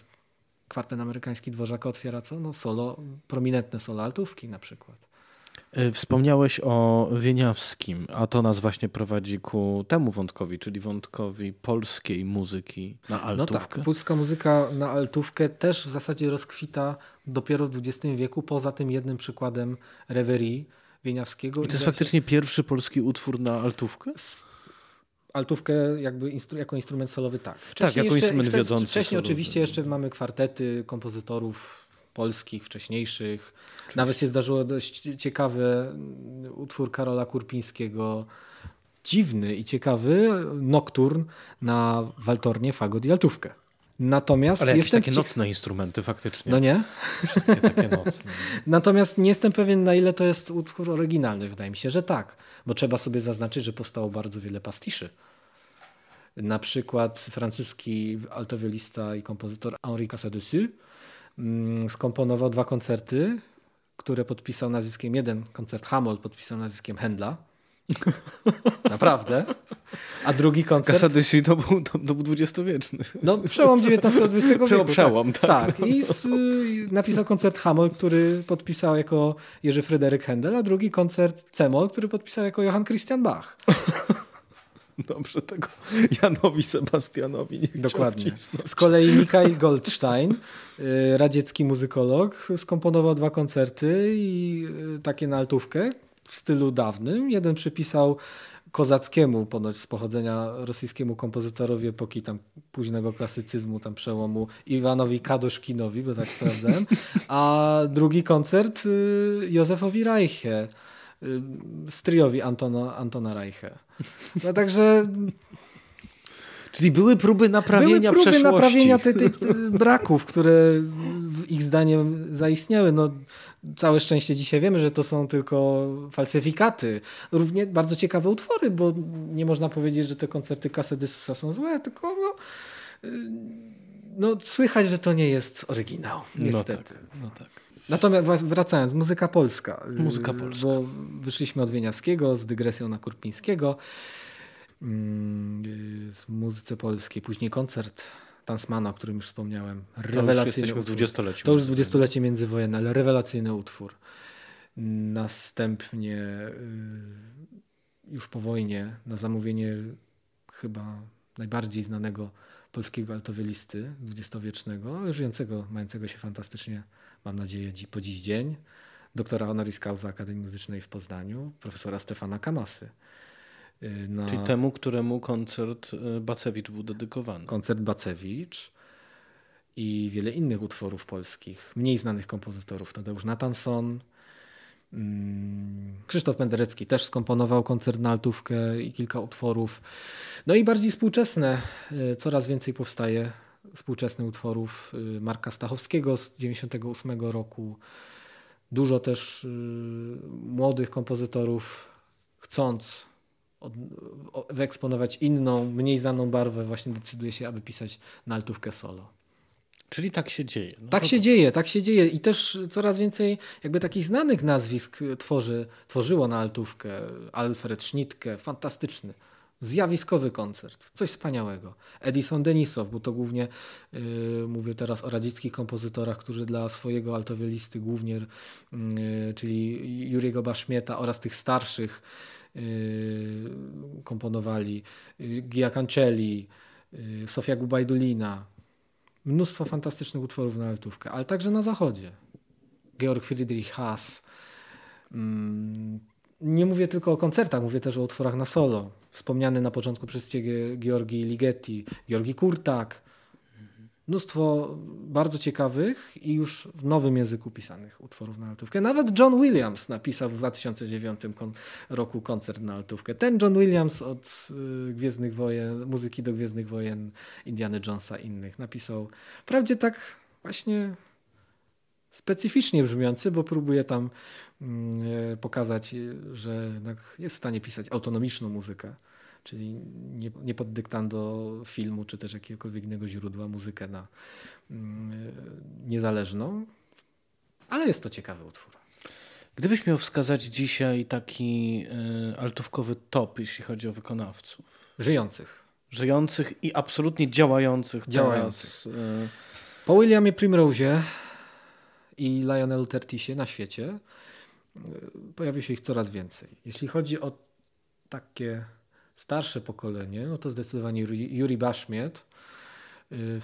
Kwartet amerykański Dworzaka otwiera co? No solo, prominentne solo altówki na przykład. E, wspomniałeś o Wieniawskim, a to nas właśnie prowadzi ku temu wątkowi, czyli wątkowi polskiej muzyki na altówkę. No tak, polska muzyka na altówkę też w zasadzie rozkwita dopiero w XX wieku, poza tym jednym przykładem rewerii Wieniawskiego. I to jest faktycznie pierwszy polski utwór na altówkę? altówkę jakby instru jako instrument solowy tak. Wcześniej tak, jako jeszcze, instrument wiodący. Wcześniej solowy. oczywiście jeszcze mamy kwartety kompozytorów polskich, wcześniejszych. Nawet się zdarzyło dość ciekawy utwór Karola Kurpińskiego, dziwny i ciekawy, nokturn na waltornie, fagot i altówkę. Natomiast Ale jakieś takie nocne instrumenty faktycznie. No nie? Wszystkie takie nocne. Natomiast nie jestem pewien na ile to jest utwór oryginalny. Wydaje mi się, że tak. Bo trzeba sobie zaznaczyć, że powstało bardzo wiele pastiszy. Na przykład francuski altowiolista i kompozytor Henri Casadessus Mm, skomponował dwa koncerty, które podpisał nazwiskiem, jeden koncert Hamold podpisał nazwiskiem Händla. Naprawdę. A drugi koncert... Casadeshi to był, to, był dwudziestowieczny. No przełom XIX-XX wieku. Przełom, przełom tak. tak. I z, napisał koncert Hamold, który podpisał jako Jerzy Fryderyk Händel, a drugi koncert Cemol, który podpisał jako Johann Christian Bach. Dobrze tego Janowi Sebastianowi nie Dokładnie. Z kolei Mikhail Goldstein, y, radziecki muzykolog, skomponował dwa koncerty i y, takie na altówkę w stylu dawnym. Jeden przypisał kozackiemu, ponoć z pochodzenia rosyjskiemu kompozytorowi epoki tam późnego klasycyzmu, tam przełomu Iwanowi Kadoszkinowi, bo tak sprawdzałem, a drugi koncert y, Józefowi Reiche stryowi Antona, Antona Reiche. No także... Czyli były próby naprawienia były próby naprawienia tych, tych braków, które ich zdaniem zaistniały. No, całe szczęście dzisiaj wiemy, że to są tylko falsyfikaty. Równie bardzo ciekawe utwory, bo nie można powiedzieć, że te koncerty Kasedysusa są złe, tylko no, no, słychać, że to nie jest oryginał. Niestety. No tak. No tak. Natomiast wracając, muzyka polska. Muzyka polska. Bo wyszliśmy od Wieniawskiego z dygresją na Kurpińskiego. Mm, z muzyce polskiej. Później koncert Tansmana, o którym już wspomniałem. Rewelacyjny to już w dwudziestoleciu. To już dwudziestolecie międzywojenne, ale rewelacyjny utwór. Następnie y, już po wojnie na zamówienie chyba najbardziej znanego polskiego altowielisty dwudziestowiecznego, żyjącego, mającego się fantastycznie mam nadzieję po dziś dzień, doktora honoris causa Akademii Muzycznej w Poznaniu, profesora Stefana Kamasy. Y, na... Czyli temu, któremu koncert y, Bacewicz był dedykowany. Koncert Bacewicz i wiele innych utworów polskich, mniej znanych kompozytorów. Tadeusz Natanson, mm, Krzysztof Penderecki też skomponował koncert na altówkę i kilka utworów. No i bardziej współczesne, y, coraz więcej powstaje współczesnych utworów y, Marka Stachowskiego z 1998 roku. Dużo też y, młodych kompozytorów chcąc od, wyeksponować inną, mniej znaną barwę, właśnie decyduje się, aby pisać na altówkę solo. Czyli tak się dzieje. No tak to... się dzieje, tak się dzieje i też coraz więcej jakby takich znanych nazwisk tworzy, tworzyło na altówkę. Alfred Schnittke, fantastyczny, zjawiskowy koncert, coś wspaniałego. Edison Denisow, bo to głównie yy, mówię teraz o radzickich kompozytorach, którzy dla swojego altowielisty głównie, yy, czyli Juriego Baszmieta oraz tych starszych yy, komponowali. Yy, Gia Cancelli, yy, Sofia Gubajdulina, mnóstwo fantastycznych utworów na altówkę, ale także na zachodzie. Georg Friedrich Haas. Mm, nie mówię tylko o koncertach, mówię też o utworach na solo. Wspomniany na początku przez Ciebie Georgi Ligeti, Georgi Kurtak, mnóstwo bardzo ciekawych i już w nowym języku pisanych utworów na altówkę. Nawet John Williams napisał w 2009 roku koncert na altówkę. Ten John Williams od y, Gwiezdnych Wojen, muzyki do Gwiezdnych Wojen, Indiana Jonesa i innych napisał. Wprawdzie tak właśnie specyficznie brzmiący, bo próbuje tam pokazać, że jest w stanie pisać autonomiczną muzykę czyli nie, nie pod dyktando filmu czy też jakiegokolwiek innego źródła muzykę na mm, niezależną, ale jest to ciekawy utwór. Gdybyś miał wskazać dzisiaj taki altówkowy top, jeśli chodzi o wykonawców. Żyjących. Żyjących i absolutnie działających, działających. teraz. Po Williamie Primrose i Lionelu Tertisie na świecie y, pojawi się ich coraz więcej. Jeśli chodzi o takie starsze pokolenie, no to zdecydowanie Yuri Baszmiet. Y,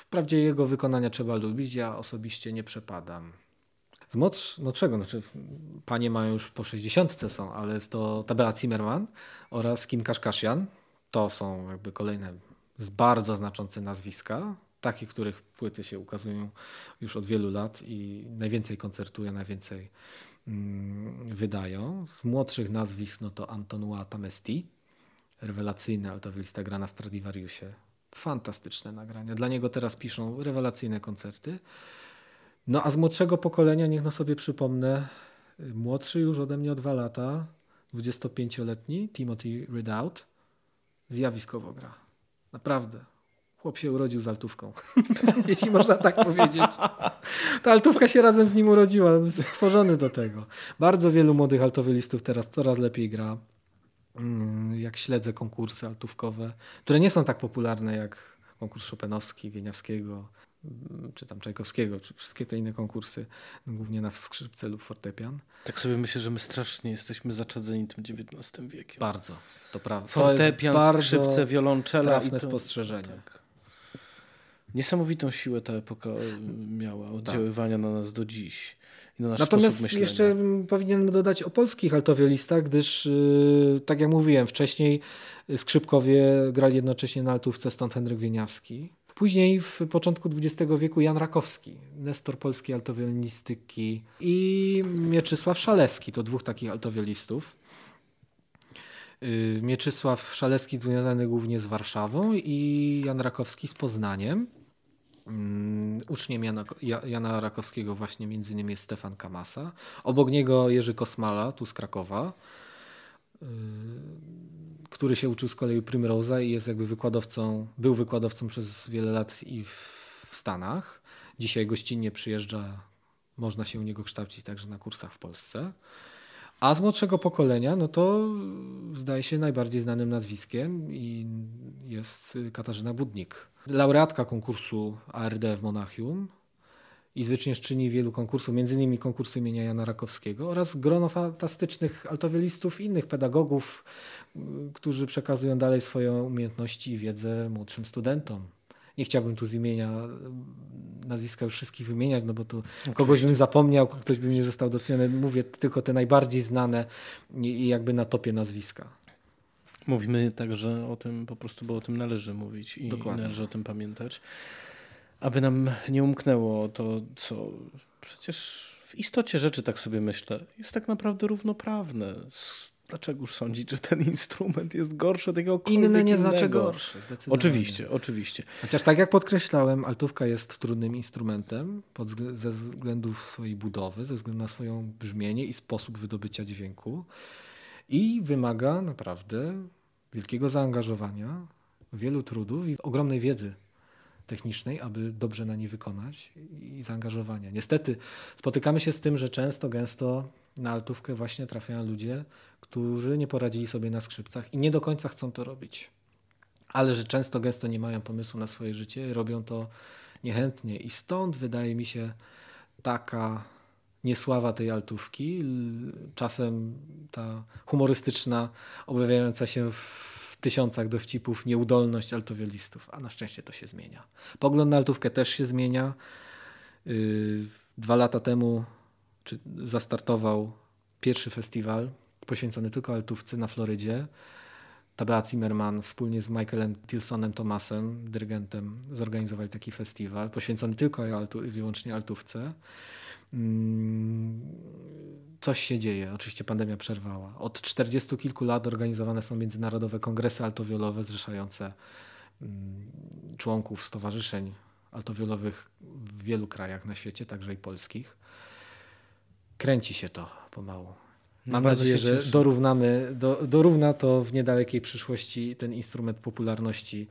wprawdzie jego wykonania trzeba lubić, ja osobiście nie przepadam. Z młodszego, znaczy panie mają już po 60 są, ale jest to Tabela Zimmerman oraz Kim Kaszkashian. To są jakby kolejne bardzo znaczące nazwiska, takie, których płyty się ukazują już od wielu lat i najwięcej koncertują, najwięcej mm, wydają. Z młodszych nazwisk no to Antonua Tamesti, rewelacyjny altowilista gra na Stradivariusie. Fantastyczne nagrania. Dla niego teraz piszą rewelacyjne koncerty. No a z młodszego pokolenia, niech no sobie przypomnę, młodszy już ode mnie o dwa lata, 25-letni Timothy Ridout, zjawiskowo gra. Naprawdę. Chłop się urodził z altówką, jeśli można tak powiedzieć. Ta altówka się razem z nim urodziła, stworzony do tego. Bardzo wielu młodych altowylistów teraz coraz lepiej gra. Mm, jak śledzę konkursy altówkowe, które nie są tak popularne jak konkurs Chopinowski, Wieniawskiego, mm, czy tam Czajkowskiego, czy wszystkie te inne konkursy, głównie na skrzypce lub fortepian. Tak sobie myślę, że my strasznie jesteśmy zaczadzeni tym XIX wiekiem. Bardzo, to prawda. Fortepian, to skrzypce, wiolonczela. Trafne i to, spostrzeżenie. Tak. Niesamowitą siłę ta epoka miała tak. oddziaływania tak. na nas do dziś. Natomiast jeszcze powinienem dodać o polskich altowiolistach, gdyż yy, tak jak mówiłem wcześniej, skrzypkowie grali jednocześnie na altówce, stąd Henryk Wieniawski. Później w początku XX wieku Jan Rakowski, nestor polskiej altowiolinistyki i Mieczysław Szaleski, to dwóch takich altowiolistów. Yy, Mieczysław Szaleski związany głównie z Warszawą i Jan Rakowski z Poznaniem. Mm, uczniem Jana, Jana Rakowskiego właśnie między innymi jest Stefan Kamasa. Obok niego Jerzy Kosmala, tu z Krakowa, y, który się uczył z kolei Primrose'a i jest jakby wykładowcą, był wykładowcą przez wiele lat i w Stanach. Dzisiaj gościnnie przyjeżdża, można się u niego kształcić także na kursach w Polsce. A z młodszego pokolenia, no to zdaje się najbardziej znanym nazwiskiem i jest Katarzyna Budnik. Laureatka konkursu ARD w Monachium i zwyciężczyni wielu konkursów, innymi konkursu imienia Jana Rakowskiego oraz grono fantastycznych altowelistów, innych pedagogów, którzy przekazują dalej swoje umiejętności i wiedzę młodszym studentom. Nie chciałbym tu z imienia, nazwiska już wszystkich wymieniać, no bo tu kogoś bym zapomniał, ktoś by nie został doceniony. Mówię tylko te najbardziej znane i jakby na topie nazwiska. Mówimy także o tym po prostu, bo o tym należy mówić i Dokładnie. należy o tym pamiętać. Aby nam nie umknęło to, co przecież w istocie rzeczy, tak sobie myślę, jest tak naprawdę równoprawne dlaczegoż sądzić, że ten instrument jest gorszy od tego Inny nie znaczy gorszy, zdecydowanie. Oczywiście, oczywiście. Chociaż tak jak podkreślałem, altówka jest trudnym instrumentem pod, ze względów swojej budowy, ze względu na swoją brzmienie i sposób wydobycia dźwięku i wymaga naprawdę wielkiego zaangażowania, wielu trudów i ogromnej wiedzy technicznej, aby dobrze na nie wykonać i zaangażowania. Niestety spotykamy się z tym, że często, gęsto na altówkę właśnie trafiają ludzie, którzy nie poradzili sobie na skrzypcach i nie do końca chcą to robić. Ale że często, gęsto nie mają pomysłu na swoje życie, robią to niechętnie i stąd wydaje mi się taka niesława tej altówki, czasem ta humorystyczna, objawiająca się w tysiącach dowcipów nieudolność altowiolistów, a na szczęście to się zmienia. Pogląd na altówkę też się zmienia. Yy, dwa lata temu zastartował pierwszy festiwal poświęcony tylko altówce na Florydzie. Tabea Zimmerman wspólnie z Michaelem Tilsonem Thomasem, dyrygentem, zorganizowali taki festiwal poświęcony tylko i wyłącznie altówce. Mm, coś się dzieje. Oczywiście pandemia przerwała. Od 40 kilku lat organizowane są międzynarodowe kongresy altowiolowe zrzeszające mm, członków stowarzyszeń altowiolowych w wielu krajach na świecie, także i polskich. Kręci się to pomału. No, Mam nadzieję, że dorównamy, do, dorówna to w niedalekiej przyszłości ten instrument popularności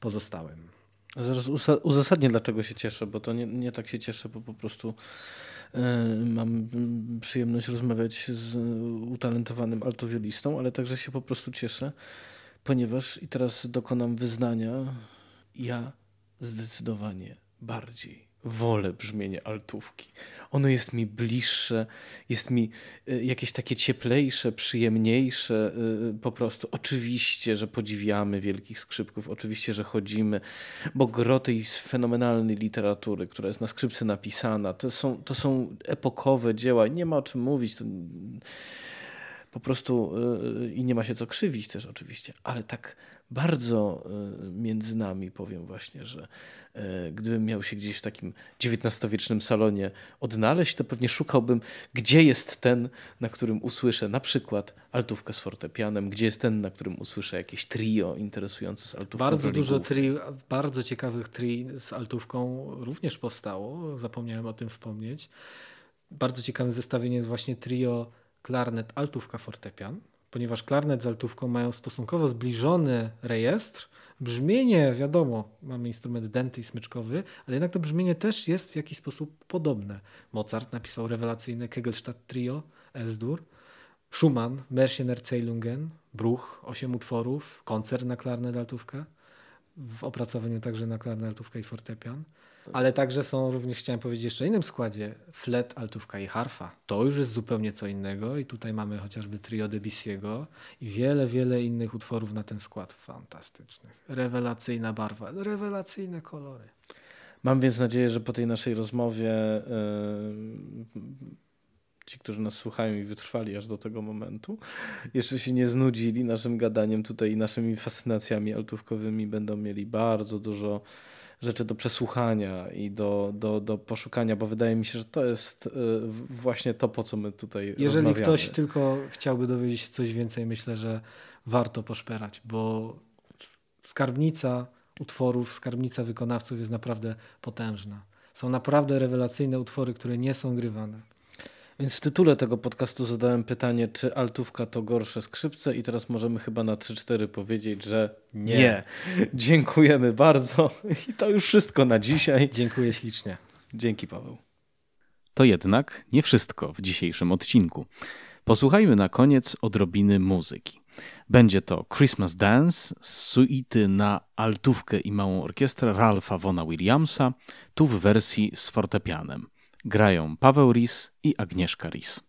pozostałym. Zaraz uzasadnię, dlaczego się cieszę, bo to nie, nie tak się cieszę, bo po prostu mam przyjemność rozmawiać z utalentowanym altowiolistą, ale także się po prostu cieszę, ponieważ i teraz dokonam wyznania, ja zdecydowanie bardziej wolę brzmienie altówki. Ono jest mi bliższe, jest mi e, jakieś takie cieplejsze, przyjemniejsze e, po prostu. Oczywiście, że podziwiamy wielkich skrzypków, oczywiście, że chodzimy, bo gro tej fenomenalnej literatury, która jest na skrzypce napisana, to są, to są epokowe dzieła, nie ma o czym mówić. To po prostu y, i nie ma się co krzywić też oczywiście, ale tak bardzo y, między nami powiem właśnie, że y, gdybym miał się gdzieś w takim XIX-wiecznym salonie odnaleźć, to pewnie szukałbym, gdzie jest ten, na którym usłyszę na przykład altówkę z fortepianem, gdzie jest ten, na którym usłyszę jakieś trio interesujące z altówką. Bardzo dużo tri, bardzo ciekawych tri z altówką również powstało, zapomniałem o tym wspomnieć. Bardzo ciekawe zestawienie jest właśnie trio klarnet, altówka, fortepian, ponieważ klarnet z altówką mają stosunkowo zbliżony rejestr. Brzmienie, wiadomo, mamy instrument denty i smyczkowy, ale jednak to brzmienie też jest w jakiś sposób podobne. Mozart napisał rewelacyjne Kegelstadt Trio, S-dur, Schumann, Märchen Erzählungen, Bruch, osiem utworów, koncert na klarnet, altówkę, w opracowaniu także na klarnet, altówkę i fortepian. Ale także są również, chciałem powiedzieć jeszcze innym składzie, flet, altówka i harfa. To już jest zupełnie co innego i tutaj mamy chociażby trio Debussy'ego i wiele, wiele innych utworów na ten skład fantastycznych. Rewelacyjna barwa, rewelacyjne kolory. Mam więc nadzieję, że po tej naszej rozmowie yy, ci, którzy nas słuchają i wytrwali aż do tego momentu, jeszcze się nie znudzili naszym gadaniem tutaj i naszymi fascynacjami altówkowymi, będą mieli bardzo dużo rzeczy do przesłuchania i do, do, do poszukania, bo wydaje mi się, że to jest y, właśnie to, po co my tutaj Jeżeli rozmawiamy. ktoś tylko chciałby dowiedzieć się coś więcej, myślę, że warto poszperać, bo skarbnica utworów, skarbnica wykonawców jest naprawdę potężna. Są naprawdę rewelacyjne utwory, które nie są grywane. Więc w tytule tego podcastu zadałem pytanie, czy altówka to gorsze skrzypce i teraz możemy chyba na 3-4 powiedzieć, że nie. nie. Dziękujemy bardzo i to już wszystko na dzisiaj. Dziękuję ślicznie. Dzięki Paweł. To jednak nie wszystko w dzisiejszym odcinku. Posłuchajmy na koniec odrobiny muzyki. Będzie to Christmas Dance z suity na altówkę i małą orkiestrę Ralpha Vona Williamsa, tu w wersji z fortepianem. Grają Paweł Ris i Agnieszka Ris.